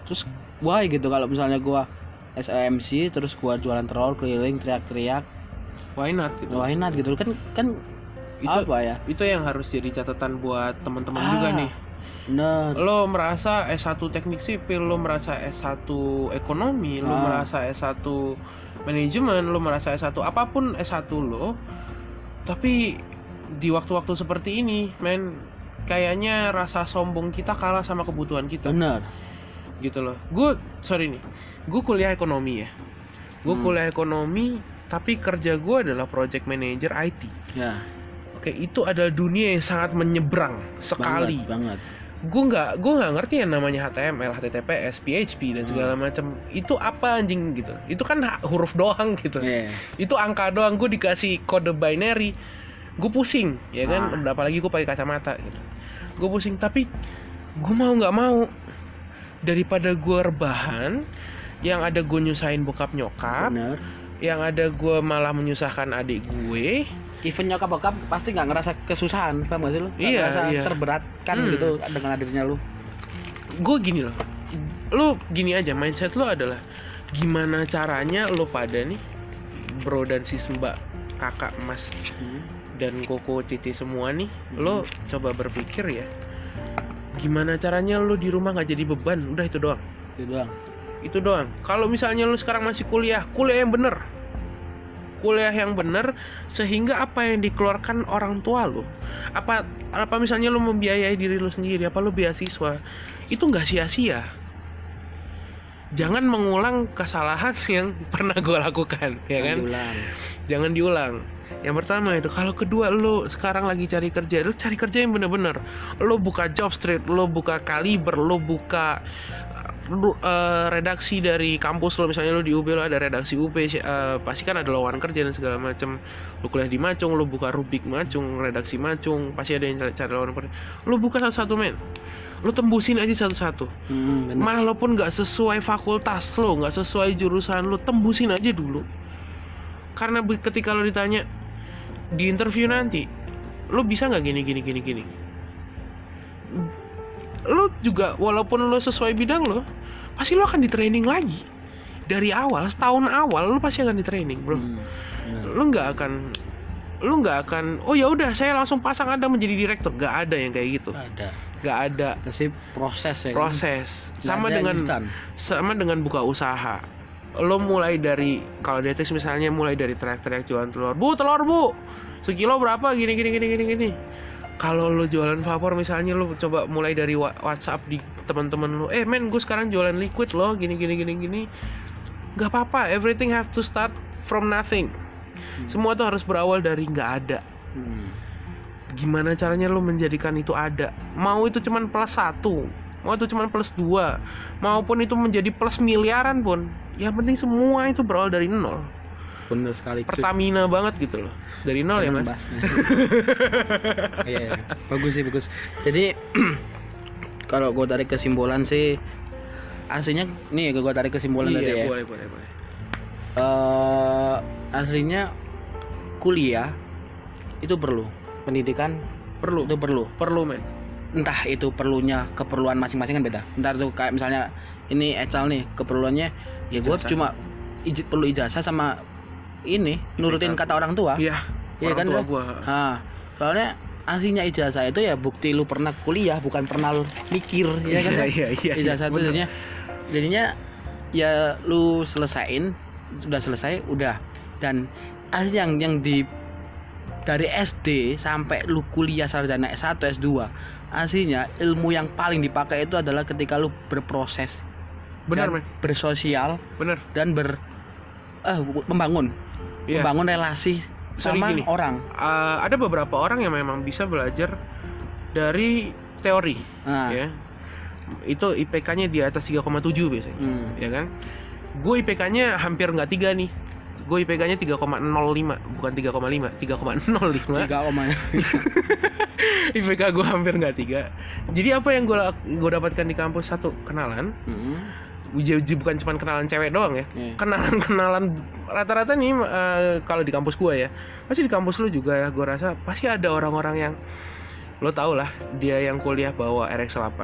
terus why gitu? Kalau misalnya gua SMC terus gua jualan telur keliling teriak-teriak Why not gitu. why not gitu kan kan Itu apa ya itu yang harus jadi catatan buat teman-teman Ah. juga nih. bener Lo merasa S1 teknik sipil, lo merasa S1 ekonomi, lo Ah. merasa S1 manajemen, lo merasa S1 apa pun S1 lo. Tapi di waktu-waktu seperti ini, men, kayaknya rasa sombong kita kalah sama kebutuhan kita. bener gitu loh gue sorry nih gue kuliah ekonomi ya gue Hmm. kuliah ekonomi tapi kerja gue adalah project manager IT ya. Oke itu adalah dunia yang sangat menyeberang sekali. Banget, banget. gue nggak gue nggak ngerti yang namanya HTML HTTPS PHP dan segala Hmm. macam itu apa anjing gitu? Itu kan huruf doang gitu. Iya. itu angka doang. Gue dikasih kode binary. Gue pusing ya kan? Ah. apalagi gue pakai kacamata gitu. Gue pusing tapi gue mau nggak mau daripada gue rebahan yang ada gue nyusahin bokap nyokap bener yang ada gue malah menyusahkan adik gue. Even nyokap bokap pasti nggak ngerasa kesusahan paham gak sih lu? Nggak Iya, ngerasa iya. terberatkan Hmm. gitu dengan hadirnya lu. Gue gini loh. Lu gini aja mindset lu adalah gimana caranya lu pada nih bro dan sis mbak kakak mas dan koko titi semua nih lo coba berpikir ya gimana caranya lo di rumah nggak jadi beban? Udah itu doang. Itu doang itu doang. Kalau misalnya lo sekarang masih kuliah kuliah yang bener. Kuliah yang bener sehingga apa yang dikeluarkan orang tua lo apa apa misalnya lo membiayai diri lo sendiri apa lo beasiswa? Itu nggak sia-sia. Jangan mengulang kesalahan yang pernah gue lakukan ya kan? Diulang. jangan diulang. Yang pertama itu kalau kedua lo sekarang lagi cari kerja lo cari kerja yang bener-bener. Lo buka job street lo buka kaliber lo buka lu, eh, redaksi dari kampus lo misalnya lo di UB lo ada redaksi UB si- eh, pasti kan ada lowongan kerja dan segala macam lo kuliah di Macung lo buka Rubik Macung redaksi Macung pasti ada yang cari, cari lowongan kerja lo buka satu-satu men lo tembusin aja satu-satu Hmm. Walaupun nggak sesuai fakultas lo, nggak sesuai jurusan lo, tembusin aja dulu. Karena ketika lo ditanya di interview nanti, lo bisa nggak gini gini gini gini. Lo juga walaupun lo sesuai bidang lo, pasti lo akan di training lagi. Dari awal, setahun awal lo pasti akan di training, bro. Hmm. Lo nggak akan lo nggak akan oh ya udah saya langsung pasang anda menjadi direktur gak ada yang kayak gitu ada gak ada pasti proses ya kan? proses Nggak sama dengan instan. sama dengan buka usaha lo mulai dari kalau dietis misalnya mulai dari teriak-teriak jualan telur bu telur bu sekilo berapa gini gini gini gini gini kalau lo jualan vapor misalnya lo coba mulai dari WhatsApp di teman-teman lo eh men gue sekarang jualan liquid lo gini gini gini gini. Nggak apa-apa everything have to start from nothing. Hmm. semua tuh harus berawal dari nggak ada. Hmm. gimana caranya lo menjadikan itu ada? Mau itu cuman plus satu mau itu cuma plus dua maupun itu menjadi plus miliaran pun yang penting semua itu berawal dari nol bener sekali Pertamina cuy. banget gitu loh. Dari nol ya mas? iya, iya. Bagus sih bagus. Jadi kalau gue tarik kesimpulan sih aslinya nih gue tarik kesimpulan iya, tadi ya. boleh boleh boleh. Uh, aslinya kuliah itu perlu. Pendidikan perlu. itu perlu. Perlu men. Entah itu perlunya keperluan masing-masing kan beda. Entar tuh kayak misalnya ini Ecal nih keperluannya ya gue cuma ij perlu ijazah sama ini nurutin kata orang tua. Iya iya kan tua gua. Nah, soalnya aslinya ijazah itu ya bukti lu pernah kuliah bukan pernah lu mikir ya kan iya, iya, ijazah itu jadinya jadinya ya lu selesain sudah selesai udah. Dan asli yang yang di dari SD sampai lu kuliah sarjana S1 S2 aslinya ilmu yang paling dipakai itu adalah ketika lu berproses benar men bersosial benar dan ber eh membangun yeah. membangun relasi Sorry, sama gini, orang. Uh, ada beberapa orang yang memang bisa belajar dari teori nah. ya. Itu IPK-nya di atas 3,7 biasanya hmm. ya kan? Gue IPK-nya hampir nggak tiga nih. Gue IPK-nya 3,05 bukan 3,5 3,05 3, IPK gue hampir nggak tiga. Jadi apa yang gue gue dapatkan di kampus? Satu kenalan. Hmm. Bukan cuma kenalan cewek doang ya yeah. kenalan kenalan rata-rata nih uh, kalau di kampus gue ya pasti di kampus lu juga ya gue rasa pasti ada orang-orang yang lo tau lah dia yang kuliah bawa RX8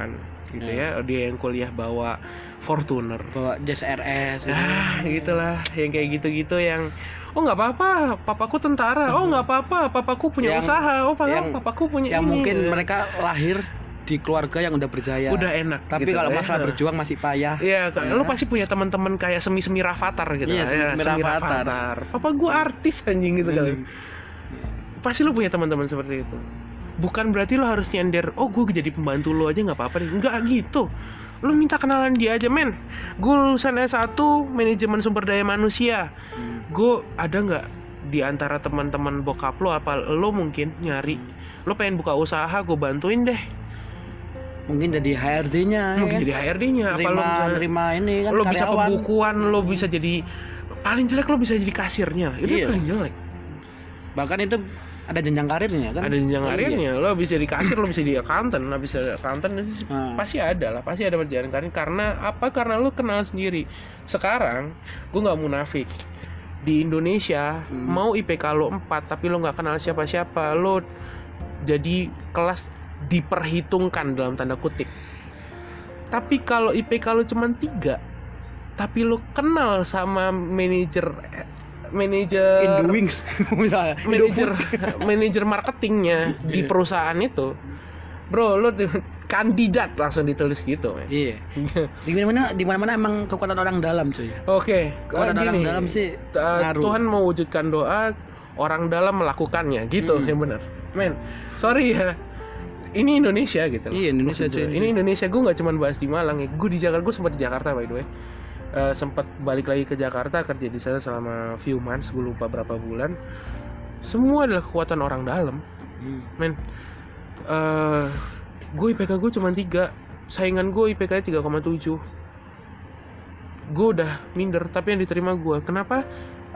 gitu yeah. ya dia yang kuliah bawa Fortuner bawa Jazz RS ah gitulah yang kayak gitu-gitu yang oh nggak apa-apa papaku tentara oh nggak apa-apa papaku punya yang, usaha oh yang, papaku punya yang ini. mungkin mereka lahir di keluarga yang udah berjaya. Udah enak tapi gitu, kalau ya. masalah berjuang masih payah. Iya ya. lu pasti punya teman-teman kayak semi semi rafathar gitu. Iya, semi, -semi, ya, semi rafathar. Papa gua artis anjing gitu hmm. kali pasti lu punya teman-teman seperti itu. Bukan berarti lo harus nyender oh gue jadi pembantu lo aja nggak apa-apa nggak gitu. Lu minta kenalan dia aja men gue lulusan S1 manajemen sumber daya manusia. Hmm. gue ada nggak di antara teman-teman bokap lo apa lo mungkin nyari lo pengen buka usaha gue bantuin deh mungkin jadi HRD-nya ya mungkin kan? jadi HRD-nya apa lo nerima ini kan lo bisa pembukuan lo bisa jadi paling jelek lo bisa jadi kasirnya itu iya. paling jelek bahkan itu ada jenjang karirnya kan ada jenjang oh, karirnya iya. lo bisa di kasir lo bisa di accountant lo bisa di accountant hmm. pasti ada lah pasti ada perjalanan karir karena apa karena lo kenal sendiri sekarang gue nggak munafik di Indonesia hmm. mau IPK lo 4 tapi lo nggak kenal siapa-siapa lo jadi kelas diperhitungkan dalam tanda kutip tapi kalau IPK lo cuma tiga tapi lo kenal sama manajer manajer in the wings misalnya manajer manajer marketingnya di iya. perusahaan itu bro lo kandidat langsung ditulis gitu man. iya di mana mana di mana mana emang kekuatan orang dalam cuy oke okay. kekuatan gini, orang dalam sih uh, Tuhan mewujudkan doa orang dalam melakukannya gitu hmm. yang benar men sorry ya ini Indonesia gitu iya Indonesia cuy ini Indonesia gue nggak cuma bahas di Malang ya. Gue di Jakarta gue sempat di Jakarta by the way. Uh, sempat balik lagi ke Jakarta kerja di sana selama few months gue lupa berapa bulan. Semua adalah kekuatan orang dalam. Hmm. men uh, gue IPK gue cuma tiga. Saingan gue IPK 3,7 gue udah minder tapi yang diterima gue kenapa?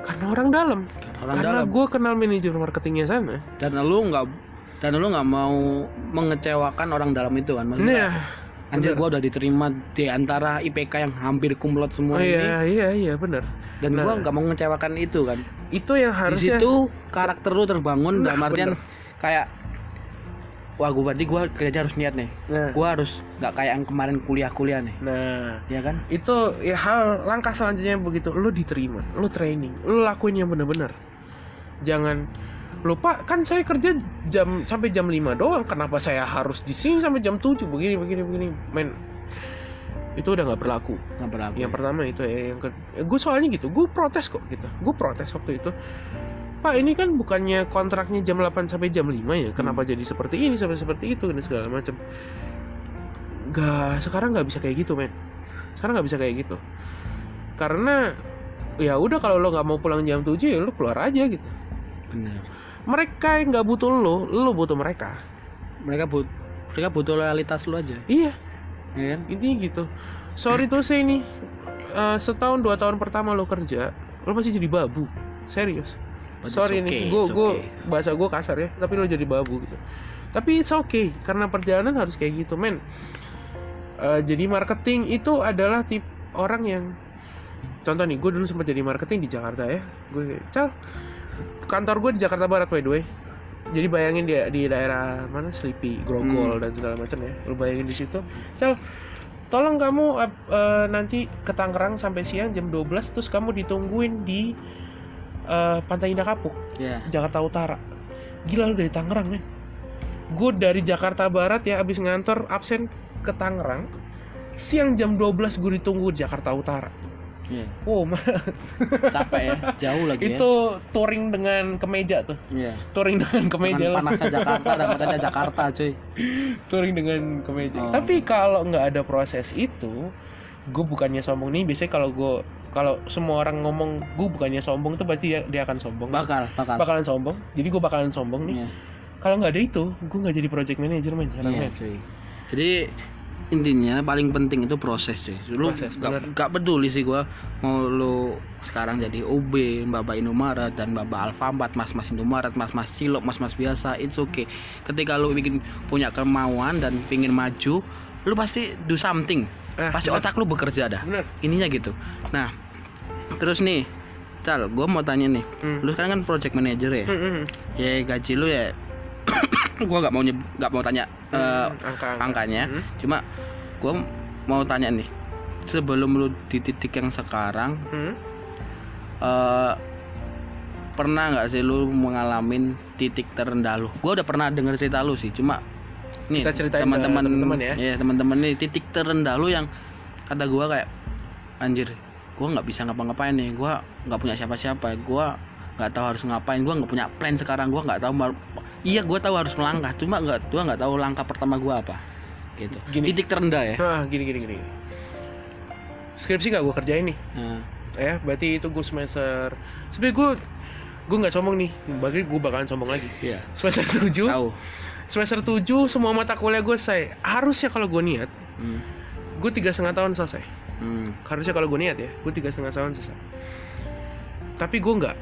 Karena orang dalam. Orang karena gue kenal manajer marketingnya sana. Dan lu nggak dan lu nggak mau mengecewakan orang dalam itu kan maksudnya nah, Anjir gua udah diterima di antara IPK yang hampir kumlot semua oh, ini. Iya iya iya benar. Dan nah, gua nggak mau mengecewakan itu kan. Itu yang harusnya Di situ karakter lu terbangun nah, dalam artian bener. kayak wah gue berarti gue kerja harus niat nih nah. gue harus nggak kayak yang kemarin kuliah-kuliah nih nah ya kan itu ya hal langkah selanjutnya begitu lu diterima lu training lu lakuin yang bener-bener jangan lupa kan saya kerja jam sampai jam 5 doang. Kenapa saya harus di sini sampai jam 7 begini begini begini. Men itu udah nggak berlaku. Nggak berlaku. Yang pertama itu ya yang ke gue soalnya gitu gue protes kok gitu. Gue protes waktu itu. Pak ini kan bukannya kontraknya jam 8 sampai jam 5 ya? Kenapa jadi seperti ini sampai seperti itu dan segala macam? Gak sekarang nggak bisa kayak gitu men. Sekarang nggak bisa kayak gitu. Karena ya udah kalau lo nggak mau pulang jam 7 ya lo keluar aja gitu. Benar mereka yang nggak butuh lo lo butuh mereka. Mereka but mereka butuh loyalitas lu aja. Iya. Ya kan? Intinya gitu. Sorry tuh saya ini eh, setahun dua tahun pertama lo kerja lo pasti jadi babu. Serius. But sorry okay, nih gue it's gue okay. bahasa gue kasar ya tapi lo jadi babu gitu. Tapi it's okay karena perjalanan harus kayak gitu men. Eh, jadi marketing itu adalah tip orang yang contoh nih gue dulu sempat jadi marketing di Jakarta ya. Gue cal kantor gue di Jakarta Barat by the way jadi bayangin dia di daerah mana Sleepy, Grogol Hmm. dan segala macam ya. Lu bayangin di situ. Cal, tolong kamu eh, eh, nanti ke Tangerang sampai siang jam 12 terus kamu ditungguin di eh, Pantai Indah Kapuk, ya Jakarta Utara. Gila lu dari Tangerang, men. Gue dari Jakarta Barat ya abis ngantor absen ke Tangerang. Siang jam 12 gue ditunggu di Jakarta Utara. Ya Oh, ma- capek ya jauh lagi itu touring dengan kemeja tuh. ya Touring dengan kemeja. Dengan panasnya Jakarta dan matanya Jakarta cuy touring dengan kemeja. Oh. Tapi kalau nggak ada proses itu, gue bukannya sombong nih. Biasanya kalau gue kalau semua orang ngomong gue bukannya sombong tuh berarti dia, dia akan sombong. bakal bakal Bakalan sombong. Jadi gue bakalan sombong nih. Iya. Kalau nggak ada itu, gue nggak jadi project manager men. Sekarang, Iya, cuy. Jadi intinya paling penting itu proses sih. Lu Proses, gak, bener. gak peduli sih gua mau lu sekarang jadi OB, Mbak Indomaret dan Mbak Alfamart, Mas-mas Indomaret, Mas-mas Cilok, Mas-mas biasa, it's okay. Ketika lu bikin punya kemauan dan pingin maju, lu pasti do something. Ah, Pasti bener. otak lu bekerja dah. Bener. Ininya gitu. Nah, terus nih, Cal, gua mau tanya nih. Hmm. Lu sekarang kan project manager ya? Hmm, hmm, Ya gaji lu ya gua nggak mau nggak mau tanya hmm. eh, angka, angkanya Hmm. cuma gue mau tanya nih sebelum lu di titik yang sekarang Hmm. eh pernah nggak sih lu mengalami titik terendah lu gue udah pernah denger cerita lu sih cuma nih teman-teman ya. Iya, teman-teman nih titik terendah lu yang kata gua kayak anjir gua nggak bisa ngapa-ngapain nih gua nggak punya siapa-siapa gua nggak tahu harus ngapain gua nggak punya plan sekarang gua nggak tahu iya gua tahu harus melangkah. Cuma nggak gua nggak tahu langkah pertama gua apa. Gitu. Gini. titik terendah ya. Nah, gini gini gini. Skripsi gak gue kerjain nih. Nah, ya berarti itu gue semester sebenarnya gue gue nggak sombong nih. Bagi gue bakalan sombong lagi. Iya. Semester 7 tahu. Semester 7 semua mata kuliah gue selesai. Harusnya kalau gue niat hmm. gue tiga setengah tahun selesai. Hmm. harusnya kalau gue niat ya gue tiga setengah tahun selesai. Tapi gue nggak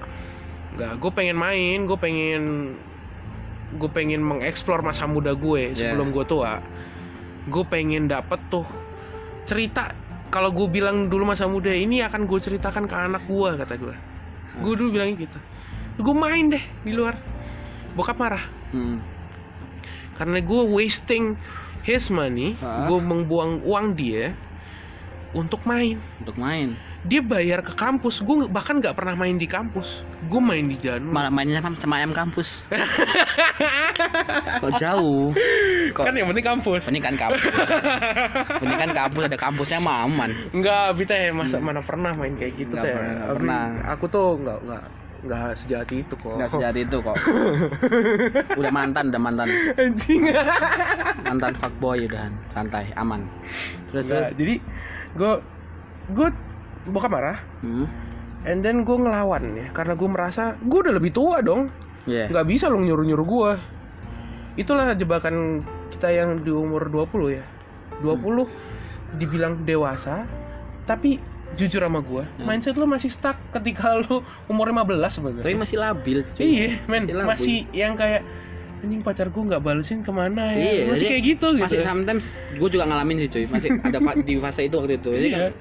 nggak. Gue pengen main gue pengen gue pengen mengeksplor masa muda gue sebelum gue tua. Gue pengen dapet tuh cerita kalau gue bilang dulu masa muda ini akan gue ceritakan ke anak gue kata gue gue dulu bilangnya gitu. Gue main deh di luar. Bokap marah. Hmm. karena gue wasting his money gue membuang uang dia untuk main. Untuk main dia bayar ke kampus. Gue bahkan nggak pernah main di kampus. Gue main di jalan malah mainnya sama, sama ayam kampus. Kok jauh? Kok kan yang penting kampus. Ini kan kampus. Ini kan kampus ada kampusnya mah aman. Nggak bisa ya masa mana pernah main kayak gitu teh? pernah, pernah. aku tuh nggak nggak nggak sejati itu kok. Nggak sejati itu kok. Udah mantan udah mantan. Anjing. Mantan fuckboy udahan santai aman. Terus Nggak, jadi gue gue bokap marah hmm? and then gue ngelawan ya karena gue merasa gue udah lebih tua dong yeah. nggak bisa lo nyuruh nyuruh gue itulah jebakan kita yang di umur 20 ya 20 dibilang dewasa tapi jujur sama gue Hmm. mindset lo masih stuck ketika lo umur 15 tapi sebenarnya masih labil cuy. iya men Masih labil. masih yang kayak anjing pacar gue nggak balesin ke mana ya Iya, masih kayak gitu gitu masih sometimes gue juga ngalamin sih cuy masih ada di fase itu waktu itu jadi Iya. kan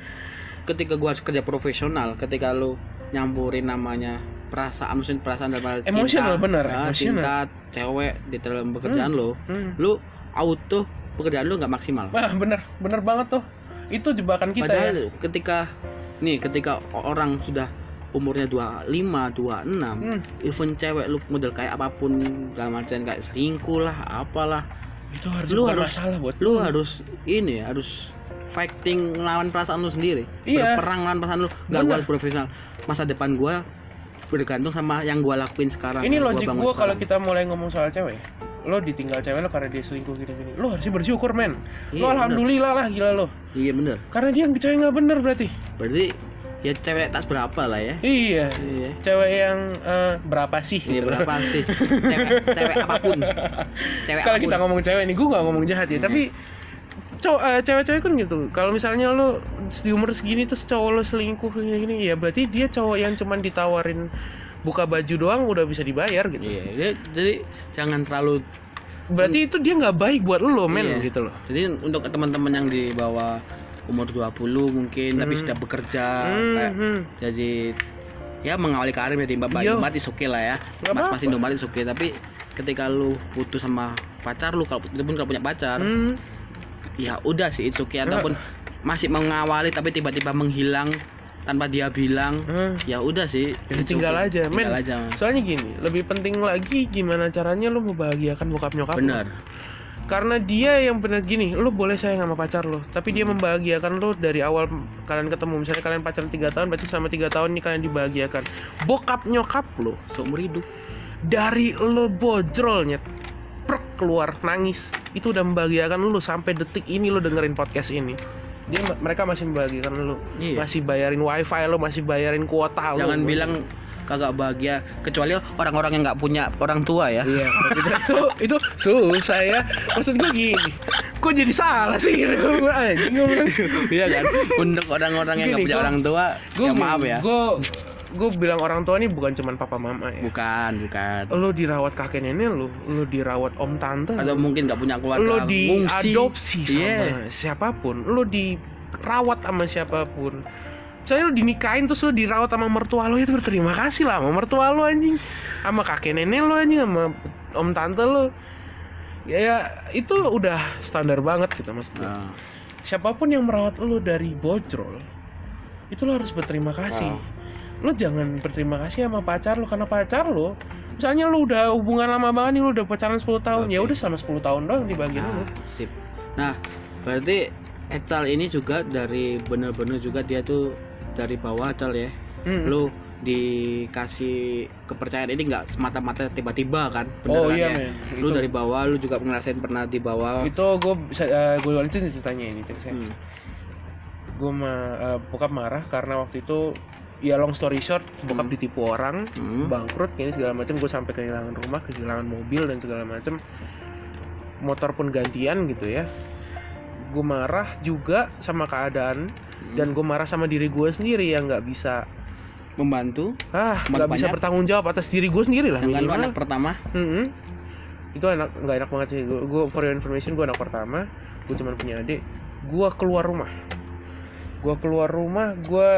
ketika gue harus kerja profesional ketika lu nyampurin namanya perasaan maksudnya perasaan dalam hal Emosional, cinta, bener, ah, emosional. cinta cewek di dalam pekerjaan lo Hmm. lu auto pekerjaan lu nggak maksimal. Wah, bener bener banget tuh. Itu jebakan kita padahal ya ketika nih ketika orang sudah umurnya 25, 26 Hmm, even cewek lu model kayak apa pun dalam artian kayak selingkuh lah apalah itu harus Lu harus- masalah buat lu harus ini ya harus fighting lawan perasaan lu sendiri. Iya. berperang lawan perasaan lu. Bener. harus profesional. Masa depan gua bergantung sama yang gua lakuin sekarang. Ini yang logik gua kalau kita mulai ngomong soal cewek lo ditinggal cewek lo karena dia selingkuh gini-gini lo harusnya bersyukur men. Iya, lo alhamdulillah lah gila lo. Iya bener. Karena dia cewek nggak bener berarti. Berarti ya cewek tak seberapa lah ya. Iya. Iya. Cewek yang eh, berapa sih? Iya berapa sih? Cewek cewek apa pun. Cewek kalau kita ngomong cewek nih gue nggak ngomong jahat ya Iya. tapi cowok eh, cewek-cewek kan gitu kalau misalnya lo di umur segini terus cowok lo selingkuh gini-gini ya berarti dia cowok yang cuman ditawarin buka baju doang udah bisa dibayar gitu iya jadi, jadi jangan terlalu berarti itu dia nggak baik buat lo men Iya. gitu loh Jadi untuk teman-teman yang di bawah umur 20 mungkin tapi Hmm. sudah bekerja Hmm, kayak hmm. jadi ya mengawali karir jadi mbak Iya. Indomaret is oke lah ya. Nggak Mas. Mas Indomaret is oke tapi ketika lu putus sama pacar lu kalau itu pun kalau punya pacar Hmm. Ya udah sih it's okay Nggak. ataupun masih mengawali tapi tiba-tiba menghilang tanpa dia bilang Hmm. ya udah sih Ya, tinggal aja, men. tinggal aja soalnya gini lebih penting lagi gimana caranya lo membahagiakan bokap nyokap lo. bener karena dia yang bener gini lo boleh sayang sama pacar lo tapi dia membahagiakan lo dari awal kalian ketemu misalnya kalian pacaran tiga tahun berarti selama tiga tahun ini kalian dibahagiakan bokap nyokap lo seumur hidup dari lo bojrolnya keluar nangis itu udah membahagiakan lo sampai detik ini lo dengerin podcast ini dia mereka masih membahagiakan lo Iya. masih bayarin wifi lo masih bayarin kuota lo jangan bilang kagak bahagia kecuali orang-orang yang nggak punya orang tua ya Iya, itu, itu itu susah ya. Maksud gue gini, kok jadi salah sih gitu gue anjing gue bilang. Iya kan? Untuk orang-orang yang nggak punya gua- orang tua, Gue ya maaf ya. Gue gue bilang orang tua ini bukan cuman papa mama ya. Bukan, bukan. Lo dirawat kakek nenek lo, lo dirawat om tante, Atau lo, mungkin nggak punya keluarga. lo diadopsi sama Iya. siapa pun, lo dirawat sama siapa pun. Misalnya lo dinikahin terus lo dirawat sama mertua lo itu berterima kasih lah sama mertua lo anjing, sama kakek nenek lo anjing, sama om tante lo. Ya, ya itu udah standar banget gitu mas. Nah, Siapa pun yang merawat lo dari bojrol, itu lo harus berterima kasih. Wow. Lo jangan berterima kasih sama pacar lo karena pacar lo Misalnya lo udah hubungan lama banget nih, lo udah pacaran 10 tahun, Oke. ya udah selama 10 tahun doang dibagiin lo. nah, sip. Nah, berarti Ecal ini juga dari bener-bener juga dia tuh dari bawah Ecal ya. Mm. Lu dikasih kepercayaan ini nggak semata-mata tiba-tiba kan? Oh Beneran iya ya? men. Lu Itu- dari bawah, lu juga ngerasain pernah di bawah. itu gue bisa gue ceritanya ini terusnya Hmm. gue ma bokap marah karena waktu itu ya long story short bokap Hmm. ditipu orang Hmm. bangkrut ini segala macam gue sampai kehilangan rumah kehilangan mobil dan segala macam motor pun gantian gitu ya gue marah juga sama keadaan Hmm. dan gue marah sama diri gue sendiri yang nggak bisa membantu ah nggak bisa bertanggung jawab atas diri gue sendiri lah dengan anak pertama. Mm-mm. itu enak nggak enak banget sih gue gue for your information gue anak pertama gue cuma punya adik gue keluar rumah gue keluar rumah gue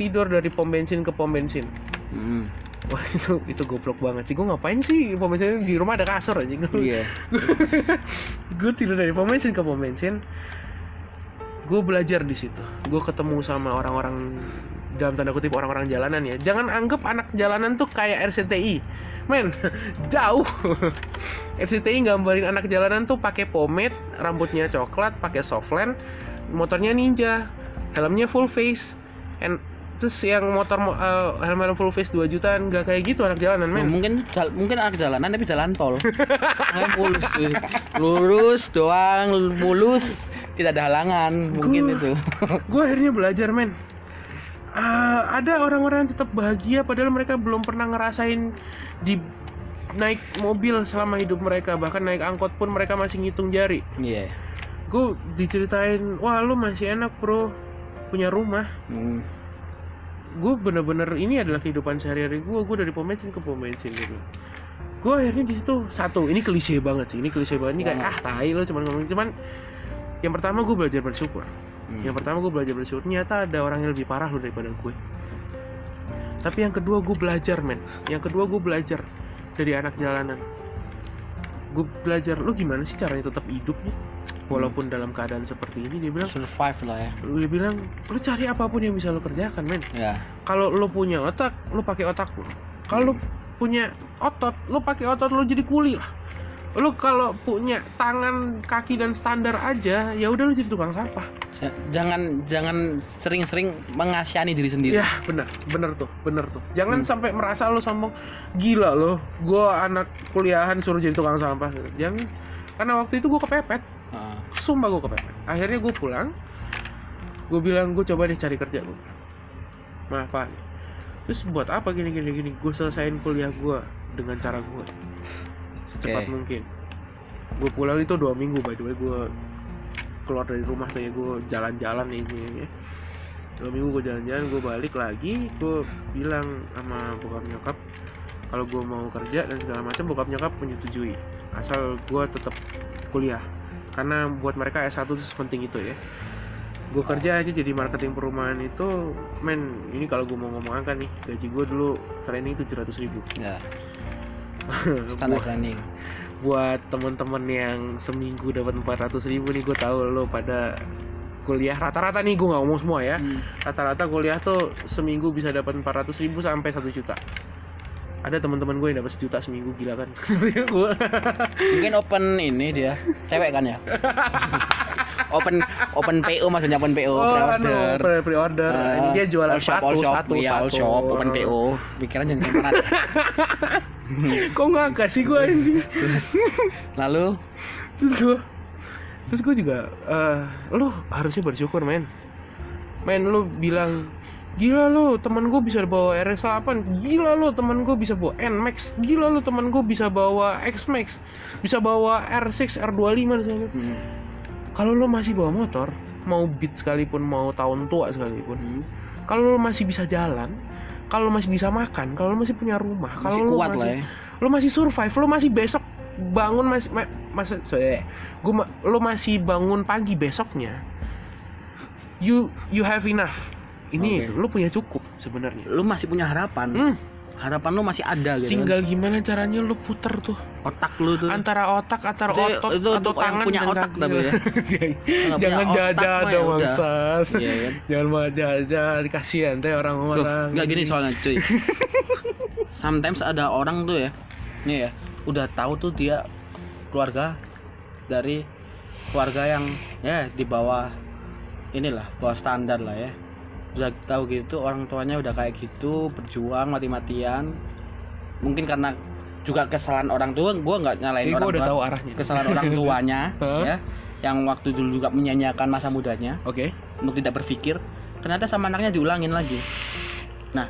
tidur dari pom bensin ke pom bensin. Hmm. wah itu itu goblok banget sih. Gue ngapain sih pom bensin? Di rumah ada kasur aja. Iya. gue tidur dari pom bensin ke pom bensin. Gue belajar di situ. Gue ketemu sama orang-orang dalam tanda kutip orang-orang jalanan ya. Jangan anggap anak jalanan tuh kayak RCTI men jauh. RCTI gambarin anak jalanan tuh pakai pomade rambutnya coklat pakai softland motornya ninja helmnya full face and terus yang motor mo- eh, helm helm full face 2 jutaan nggak kayak gitu anak jalanan men mungkin jal- mungkin anak jalanan tapi jalan tol. Mulus tuh. Lurus doang, mulus, tidak ada halangan. Mungkin Gua- itu. gue akhirnya belajar men Ah, ada orang-orang yang tetap bahagia padahal mereka belum pernah ngerasain di naik mobil selama hidup mereka bahkan naik angkot pun mereka masih ngitung jari Iya. gue diceritain wah lu masih enak bro punya rumah Hmm. Gue bener-bener ini adalah kehidupan sehari-hari gue gue dari pom bensin ke pom bensin gitu. Gue akhirnya di situ satu ini klise banget sih ini klise banget. Ini kayak ah tai lo cuman ngomong. Cuman yang pertama gue belajar bersyukur. Hmm. yang pertama gue belajar bersyukur ternyata ada orang yang lebih parah lo daripada gue tapi yang kedua gue belajar men. Yang kedua gue belajar dari anak jalanan. Gue belajar lu gimana sih caranya tetap hidup nih walaupun dalam keadaan seperti ini dia bilang survive lah ya. dia bilang lu cari apa pun yang bisa lu kerjakan men. Ya. kalau lu punya otak lu pakai otak lu. Kalau lu punya otot lu pakai otot lu jadi kuli lah. Lu kalau punya tangan kaki dan standar aja ya udah lu jadi tukang sampah. Ja- jangan jangan sering-sering mengasihani diri sendiri. Ya bener bener tuh bener tuh. Jangan sampai merasa lu sombong gila lo gua anak kuliahan suruh jadi tukang sampah. Jangan. Karena waktu itu gua kepepet sumpah gua kepepet akhirnya gua pulang gua bilang gua coba deh cari kerja gua. Maaf pak terus buat apa gini gini gini? Gue selesaiin kuliah gua dengan cara gua. Secepat Oke. mungkin. Gue pulang itu dua minggu by the way. Gue keluar dari rumah ya gue jalan-jalan ini ya. dua minggu gue jalan-jalan gue balik lagi gue bilang sama bokap nyokap kalau gue mau kerja dan segala macam bokap nyokap menyetujui. Asal gue tetap kuliah karena buat mereka S1 itu sepenting itu ya. Gue kerja aja jadi marketing perumahan itu men ini kalau gue mau ngomong angka nih gaji gue dulu training 700 ribu. Ya. Standar training. buat temen-temen yang seminggu dapat 400 ribu nih gue tahu lo pada kuliah. Rata-rata nih gue nggak ngomong semua ya. Hmm. rata-rata kuliah tuh seminggu bisa dapat 400 ribu sampai 1 juta ada teman-teman gue yang dapat sejuta seminggu gila kan. Gue mungkin open ini dia. Cewek kan ya? Open open PO maksudnya open PO oh anu pre-order pre- pre-order. Ah, ini dia jualan all shop, all status shop, status iya, all status. shop, open PO. Pikiran jangan ke mana. kok nggak kasih gue anjing? Lalu, terus gue terus gue juga eh lu harusnya bersyukur men. Men lu bilang gila lu temen gue bisa bawa RS8 gila lu temen gue bisa bawa NMAX gila lu temen gue bisa bawa XMAX bisa bawa R6 R25 dan hmm, kalau lu masih bawa motor mau beat sekalipun mau tahun tua sekalipun hmm, kalau lu masih bisa jalan kalau lu masih bisa makan kalau lu masih punya rumah kalau lu kuat masih lah ya. lu masih survive lu masih besok bangun masih ma, masa saya gua ma- lu masih bangun pagi besoknya you you have enough ini Oke. lu punya cukup sebenarnya Lu masih punya harapan. Hmm, Harapan lu masih ada gitu. tinggal gimana caranya lu puter tuh otak lu tuh. antara otak antara Itu- otot itu atau yang tangan punya otak tapi ya. Jangan mah ya dong bangsat Iya kan? jangan mau jajan kasihan teh orang-orang nggak gini soalnya cuy. Sometimes ada orang tuh ya, nih ya, udah tahu tuh dia keluarga dari keluarga yang ya di bawah inilah bawah standar lah ya. Udah tahu gitu orang tuanya udah kayak gitu berjuang mati-matian. Mungkin karena juga kesalahan orang tua, gua nggak nyalain Kayaknya orang gua udah tua. tahu arahnya. Kesalahan orang tuanya ya, yang waktu dulu juga menyanyiakan masa mudanya. Oke. Untuk tidak berpikir ternyata sama anaknya diulangin lagi. Nah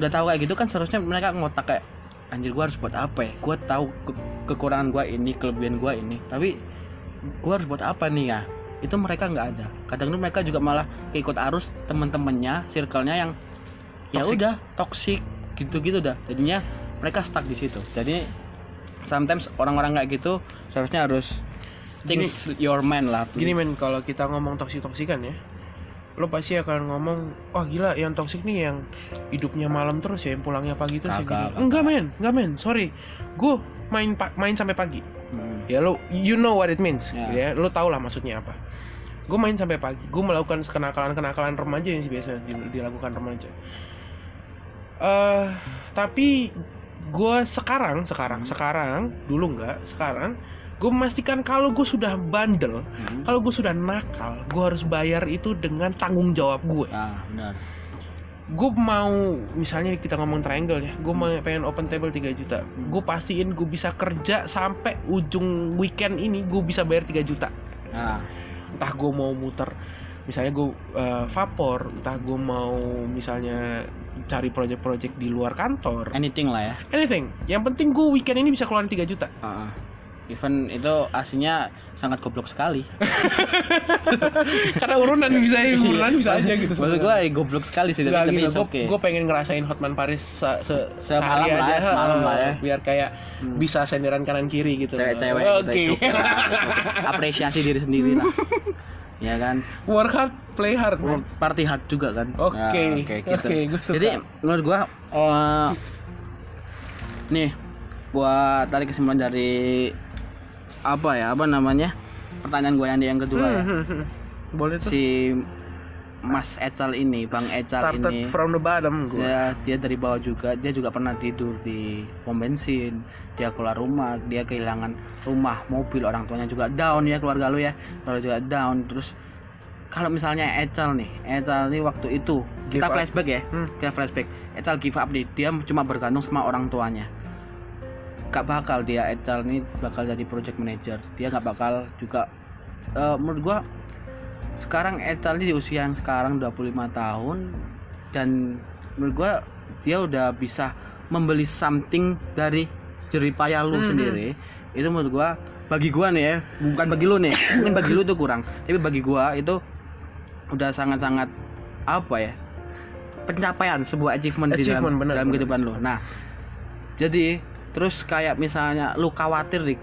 udah tahu kayak gitu kan seharusnya mereka ngotak kayak anjir gua harus buat apa ya? Gua tahu ke- kekurangan gua ini kelebihan gua ini. Tapi gua harus buat apa nih ya itu mereka nggak ada. Kadang tuh mereka juga malah ikut arus temen-temennya circle-nya yang ya udah toxic gitu-gitu dah. Jadinya mereka stuck di situ. Jadi sometimes orang-orang kayak gitu seharusnya harus things your mind lah Gini men, kalau kita ngomong toksik-toksikan ya Lo pasti akan ngomong Wah gila, yang toksik nih yang hidupnya malam terus ya Yang pulangnya pagi terus ya gini kagak. Enggak men, enggak men, sorry Gue main pa- main sampai pagi Hmm. Ya lo, you know what it means Ya. ya. Lo tau lah maksudnya apa Gue main sampai pagi Gue melakukan kenakalan-kenakalan remaja yang biasa di- dilakukan remaja eh Tapi gue sekarang, sekarang, sekarang Dulu enggak, sekarang Gue memastikan kalau gue sudah bandel Hmm. kalau gue sudah nakal, gue harus bayar itu dengan tanggung jawab gue. Ah, benar. Gue mau, misalnya kita ngomong triangle ya, gue mau pengen open table 3 juta. Gue pastiin gue bisa kerja sampai ujung weekend ini gue bisa bayar 3 juta. Nah, Entah gue mau muter, misalnya gue uh, vapor, entah gue mau misalnya cari project-project di luar kantor, anything lah ya. anything. Yang penting gue weekend ini bisa keluarin 3 juta. Ah. Even itu aslinya sangat goblok sekali. Karena urunan bisa, urunan bisa aja gitu. Maksud gue goblok sekali sih, Enggak tapi gitu, it's gue okay. pengen ngerasain Hotman Paris se, se, Semalam sehari lah ya, aja, semalam eh, lah ya. biar kayak Hmm. bisa senderan kanan kiri gitu. Cewek-cewek Oke. gitu, okay okay. Apresiasi diri sendiri lah. ya kan? Work hard, play hard. man. Party hard juga kan. Oke, Nah, oke, gitu. gue suka. Jadi menurut gua eh, nih buat tarik kesimpulan dari apa ya apa namanya pertanyaan gue yang yang kedua ya boleh tuh. si Mas Ecal ini, Bang Ecal Started ini. from the bottom gue. Dia, dia dari bawah juga, dia juga pernah tidur di pom bensin. Dia keluar rumah, dia kehilangan rumah, mobil, orang tuanya juga down ya keluarga lu ya. Keluarga juga down. Terus kalau misalnya Ecal nih, Ecal nih waktu itu Give kita up. flashback ya, Hmm. kita flashback. Ecal give up nih, dia cuma bergantung sama orang tuanya. Gak bakal dia Ecal nih bakal jadi project manager. Dia gak bakal juga eh, menurut gua sekarang Ecal ini di usia yang sekarang 25 tahun dan menurut gua dia udah bisa membeli something dari jeripaya lu Mhm. sendiri itu menurut gua bagi gua nih ya bukan bagi lu nih mungkin bagi lu tuh kurang tapi bagi gua itu udah sangat-sangat apa ya pencapaian sebuah achievement, di dalam, Achievement, bener, dalam bener. kehidupan lu nah jadi terus kayak misalnya lu khawatir dik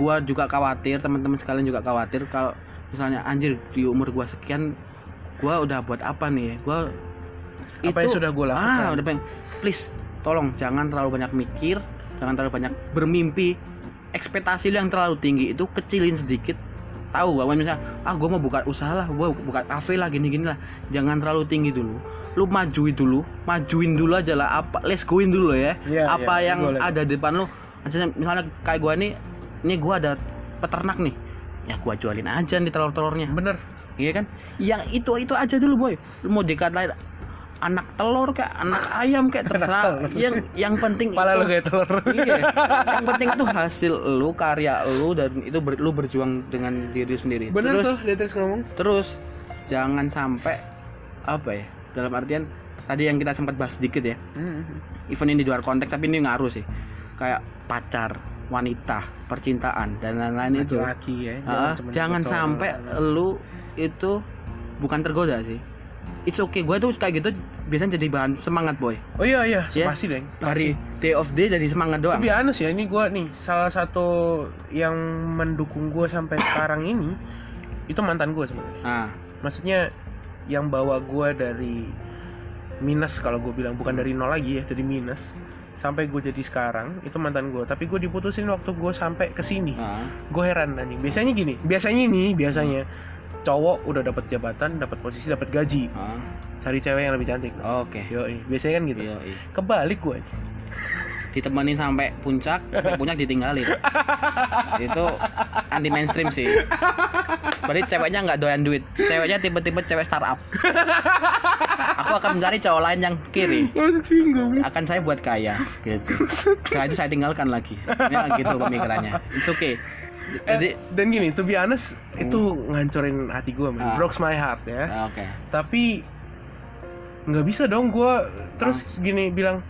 gua juga khawatir teman-teman sekalian juga khawatir kalau misalnya anjir di umur gua sekian gua udah buat apa nih gua Apa yang sudah gua lakukan? ah udah pengen please tolong jangan terlalu banyak mikir jangan terlalu banyak bermimpi. Ekspektasi lu yang terlalu tinggi itu kecilin sedikit tahu bahwa misalnya ah gua mau buka usaha lah gua buka kafe lah gini gini lah. Jangan terlalu tinggi dulu lu majuin dulu majuin dulu aja lah. Apa let's goin dulu ya. Iya, apa iya, yang boleh. ada di depan lu. Misalnya, misalnya kayak gua nih ini gua ada peternak nih. Ya gua jualin aja nih telur-telurnya. Bener. iya kan? Yang itu itu aja dulu boy. Lu mau dikatain anak telur kayak anak ayam kayak terserah. yang yang penting Pala itu lu kayak telur. iya. Yang penting itu hasil lu karya lu dan itu ber- lu berjuang dengan diri sendiri. Bener terus tuh, dia terus ngomong. terus jangan sampai apa ya dalam artian tadi yang kita sempat bahas sedikit ya. Hmm. even ini di luar konteks tapi ini ngaruh sih. Kayak pacar wanita percintaan dan lain-lain itu. Laki-laki ya. Ah, cuma jangan sampai lu itu bukan tergoda sih. It's okay. Gue tuh kayak gitu biasanya jadi bahan semangat boy. Oh iya iya, Ya. pasti deh. hari day of day jadi semangat doang. Tapi aneh ya, ini gua nih salah satu yang mendukung gua sampai sekarang ini itu mantan gua sebenarnya. nah Maksudnya yang bawa gua dari minus kalau gue bilang bukan dari nol lagi ya, dari minus sampai gue jadi sekarang itu mantan gue tapi gue diputusin waktu gue sampai ke sini. Nah, gue heran anjing. Biasanya gini biasanya nih biasanya cowok udah dapat jabatan dapat posisi dapat gaji. Nah. cari cewek yang lebih cantik. Oke. Yo biasanya kan gitu. Iya. kebalik gue ditemenin sampai puncak sampai puncak ditinggalin. Itu anti mainstream sih. Berarti ceweknya nggak doyan duit. Ceweknya tipe-tipe cewek startup. Aku akan mencari cowok lain yang kiri. Akan saya buat kaya gitu. Setelah itu saya tinggalkan lagi. Ya gitu pemikirannya. It's okay. Jadi Eh, dan gini to be honest itu ngancurin hati gue man. Ah. breaks my heart ya. Ah, oke. Tapi nggak bisa dong gue terus gini bilang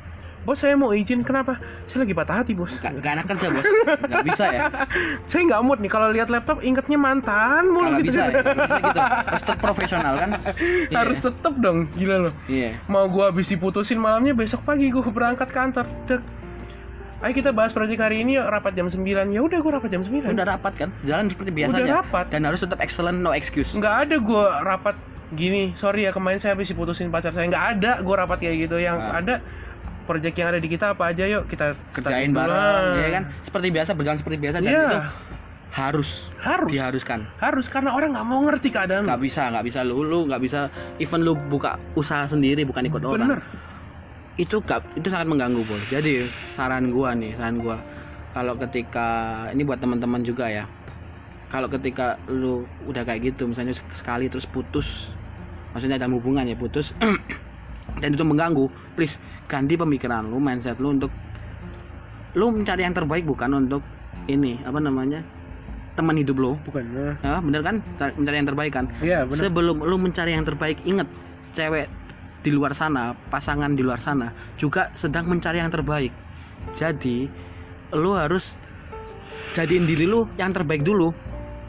bos saya mau izin. Kenapa? Saya lagi patah hati bos. Gak, gak enak kerja bos. Gak bisa ya. Saya nggak mood nih kalau lihat laptop ingetnya mantan mulu Gak gitu. bisa ya bisa gitu. Harus tetap profesional kan? Iya. harus tetep dong gila loh. Iya. Mau gua habis diputusin malamnya besok pagi gua berangkat kantor. Dek. ayo kita bahas proyek hari ini yuk rapat jam 9 ya udah gua rapat jam 9 Udah rapat kan? Jalan seperti biasanya rapat. Dan harus tetap excellent no excuse. Nggak ada gua rapat gini. Sorry ya kemarin saya habis diputusin pacar saya. Nggak ada gua rapat kayak gitu. Yang Ah. ada proyek yang ada di kita apa aja yuk kita Kerjain bareng Ya kan? Seperti biasa berjalan seperti biasa Dan Iya. itu harus harus. Diharuskan. Harus karena orang nggak mau ngerti keadaan Gak bisa Gak bisa lu Lu gak bisa Even lu buka usaha sendiri Bukan ikut orang. Bener. Itu gak, itu sangat mengganggu boy jadi saran gua nih saran gua kalau ketika ini buat teman-teman juga ya kalau ketika lu udah kayak gitu misalnya sekali terus putus maksudnya dalam hubungan ya putus dan itu mengganggu please ganti pemikiran lu mindset lu untuk lu mencari yang terbaik bukan untuk ini apa namanya teman hidup lu bukan nah. ya bener kan mencari yang terbaik kan iya bener Sebelum lu mencari yang terbaik, inget cewek di luar sana, pasangan di luar sana juga sedang mencari yang terbaik. Jadi, lu harus jadiin diri lu yang terbaik dulu.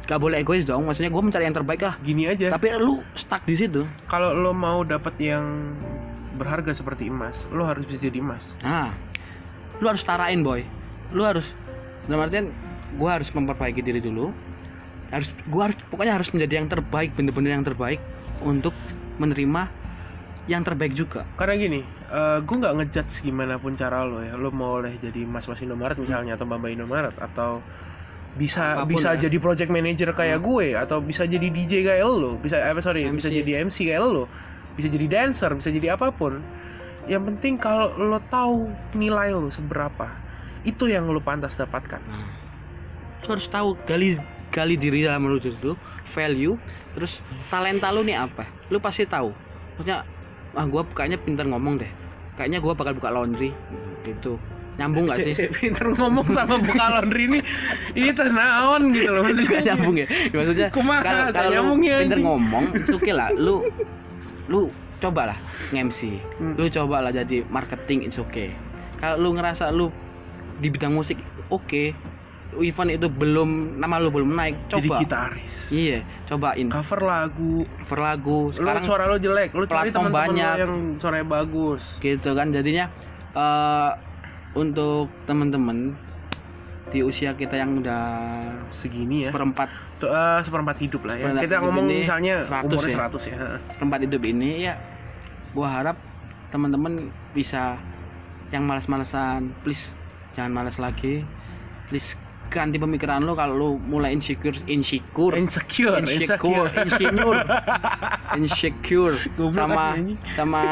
Gak boleh egois dong. Maksudnya gue mencari yang terbaik lah. gini aja Tapi lu stuck di situ. kalau lo mau dapat yang berharga seperti emas lo harus bisa jadi emas Nah, lu harus tarain boy. Lu harus dalam artian gue harus memperbaiki diri dulu. Harus gue harus pokoknya harus menjadi yang terbaik, bener-bener yang terbaik untuk menerima yang terbaik juga. karena gini gue nggak ngejudge gimana pun cara lo ya lo mau oleh jadi mas mas Indomaret misalnya atau mbak mbak Indomaret atau bisa Apa pun bisa ya. jadi project manager kayak gue atau bisa jadi DJ kayak lo bisa eh sorry bisa MC. jadi MC kayak lo bisa jadi dancer bisa jadi apa pun. Yang penting kalau lo tahu nilai lo seberapa itu yang lo pantas dapatkan. Nah, lu harus tahu gali gali diri dalam lu itu value terus talenta lu nih apa. Lu pasti tahu. Maksudnya ah gua kayaknya pintar ngomong deh. Kayaknya gua bakal buka laundry. Gitu. Nyambung nggak sih? Saya pinter ngomong sama buka laundry ini ini tenaon gitu loh Gak maksudnya. nyambung ya? Maksudnya kalau gak kalau ya, pinter anjing. ngomong itu oke lah. Lu lu coba lah nge-MC Hmm. lu coba lah jadi marketing it's okay. Kalau lu ngerasa lu di bidang musik oke event itu belum nama lu belum naik jadi coba. gitaris. Iya cobain. Cover lagu. Cover lagu lu sekarang suara lo jelek lu cari lo banyak. yang suaranya bagus. Gitu kan jadinya eh untuk temen-temen di usia kita yang udah segini ya. seperempat Eh, seperempat hidup lah ya. Seperempat kita ngomong ini misalnya 100 umurnya ya. 100 ya seperempat hidup ini ya gua harap teman-teman bisa yang malas-malasan please jangan malas lagi. Please ganti pemikiran lo kalau lo mulai insecure insecure. Insecure insecure insecure. insecure. Sama sama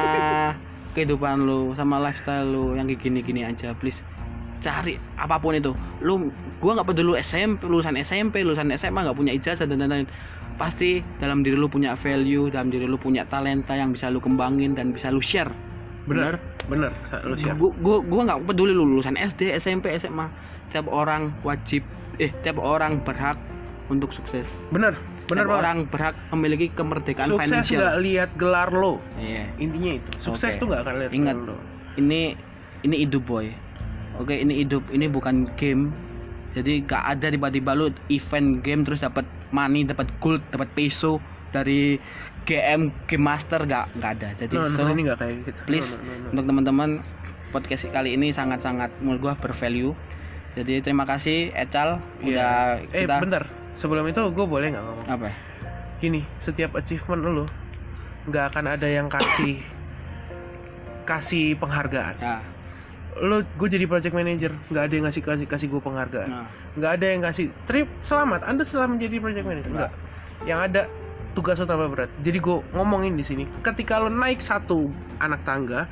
kehidupan lu sama lifestyle lu yang kayak gini-gini aja please cari apa pun itu. Lu gua nggak peduli lu SMP lulusan SMP lulusan SMA nggak punya ijazah dan lain-lain. Pasti dalam diri lu punya value dalam diri lu punya talenta yang bisa lu kembangin dan bisa lu share. Bener bener lu siap gua gua gua nggak peduli lu lulusan SD SMP SMA tiap orang wajib eh tiap orang berhak untuk sukses. Bener bener tiap banget. orang berhak memiliki kemerdekaan sukses financial nggak lihat gelar lo. Iya. intinya itu. Sukses Oke. tuh nggak akan lihat Ingat. gelar lo. ini ini hidup boy oke ini hidup ini bukan game. Jadi gak ada tiba-tiba lu event game terus dapat money dapat gold dapat peso dari GM game master gak nggak ada. Jadi no, so no, ini nggak kayak gitu. please No, no, no, no. untuk teman-teman podcast kali ini sangat-sangat menurut gua bervalue. Jadi terima kasih Ecal Iya. udah eh kita bentar. Sebelum itu gue boleh nggak ngomong? Apa? Gini setiap achievement lo nggak akan ada yang kasih kasih penghargaan. Ya lo gue jadi project manager nggak ada yang ngasih kasih kasih gue penghargaan. Nah, nggak ada yang kasih trip selamat. Anda setelah menjadi project manager. Nggak. yang ada tugas utama berat. Jadi gue ngomongin di sini ketika lo naik satu anak tangga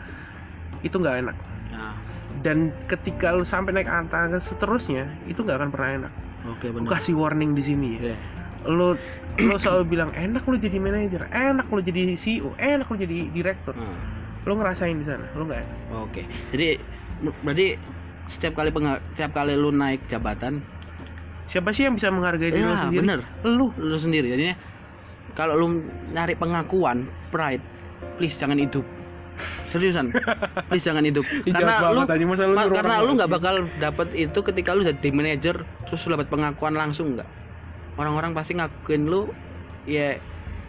itu nggak enak. Nah. dan ketika lo sampai naik anak tangga seterusnya itu nggak akan pernah enak. Oke gue benar kasih warning di sini ya. Iya. lo lo selalu bilang enak lo jadi manajer enak lo jadi CEO enak lo jadi direktur Nah. lo ngerasain di sana lo nggak enak. Oke, jadi berarti setiap kali setiap kali lu naik jabatan, siapa sih yang bisa menghargai diri ya sendiri bener, lo lu sendiri. Jadinya kalau lu nyari pengakuan, pride, please jangan hidup. Seriusan, please jangan hidup. karena lu, ma- karena lu nggak bakal dapat itu ketika lu jadi manajer terus lu dapat pengakuan langsung nggak. Orang-orang pasti ngakuin lu, ya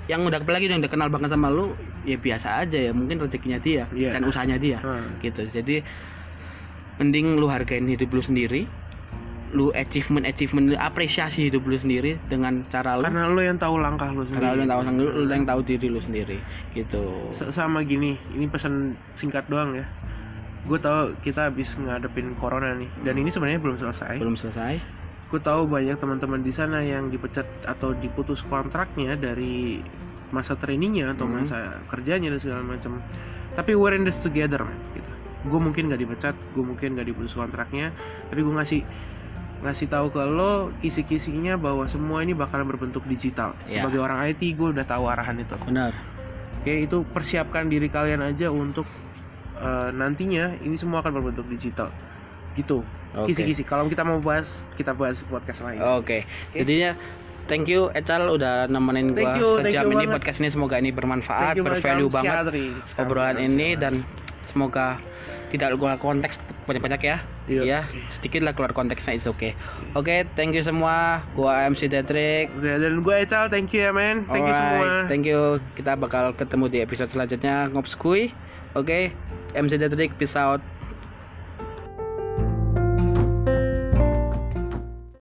yang udah apalagi yang udah kenal banget sama lu, ya biasa aja ya mungkin rezekinya dia Iya. dan usahanya dia. Hmm. gitu jadi mending lu hargain hidup lu sendiri. Lu achievement achievement lu apresiasi hidup lu sendiri dengan cara lu. Karena lo yang tahu langkah lo karena lu sendiri yang tahu lu, lu yang tahu diri lu sendiri gitu. S- sama gini ini pesan singkat doang ya. Gue tahu kita habis ngadepin corona nih dan ini sebenarnya belum selesai. Belum selesai. Gue tahu banyak teman-teman di sana yang dipecat atau diputus kontraknya dari masa trainingnya atau Hmm. masa kerjanya dan segala macam. Tapi we're in this together man gitu gue mungkin gak dipecat gue mungkin gak diputus kontraknya tapi gue ngasih ngasih tahu ke lo kisi-kisinya bahwa semua ini bakalan berbentuk digital. Ya. sebagai orang IT gue udah tahu arahan itu. Benar. Oke itu persiapkan diri kalian aja untuk eh, nantinya ini semua akan berbentuk digital. Gitu. Kisi-kisi. Kalau kita mau bahas kita bahas podcast lain. Oke. Jadinya thank you Ecal udah nemenin thank sejam ini. banget. podcast ini semoga ini bermanfaat bervalue banget obrolan ini dan semoga tidak keluar konteks banyak-banyak ya. Iya. ya sedikit lah keluar konteksnya it's okay. Oke thank you semua. Gua MC Detrik Oke, dan gue Ecal, thank you ya men, thank you Alright, semua. thank you. Kita bakal ketemu di episode selanjutnya ngopskui oke MC Detrik peace out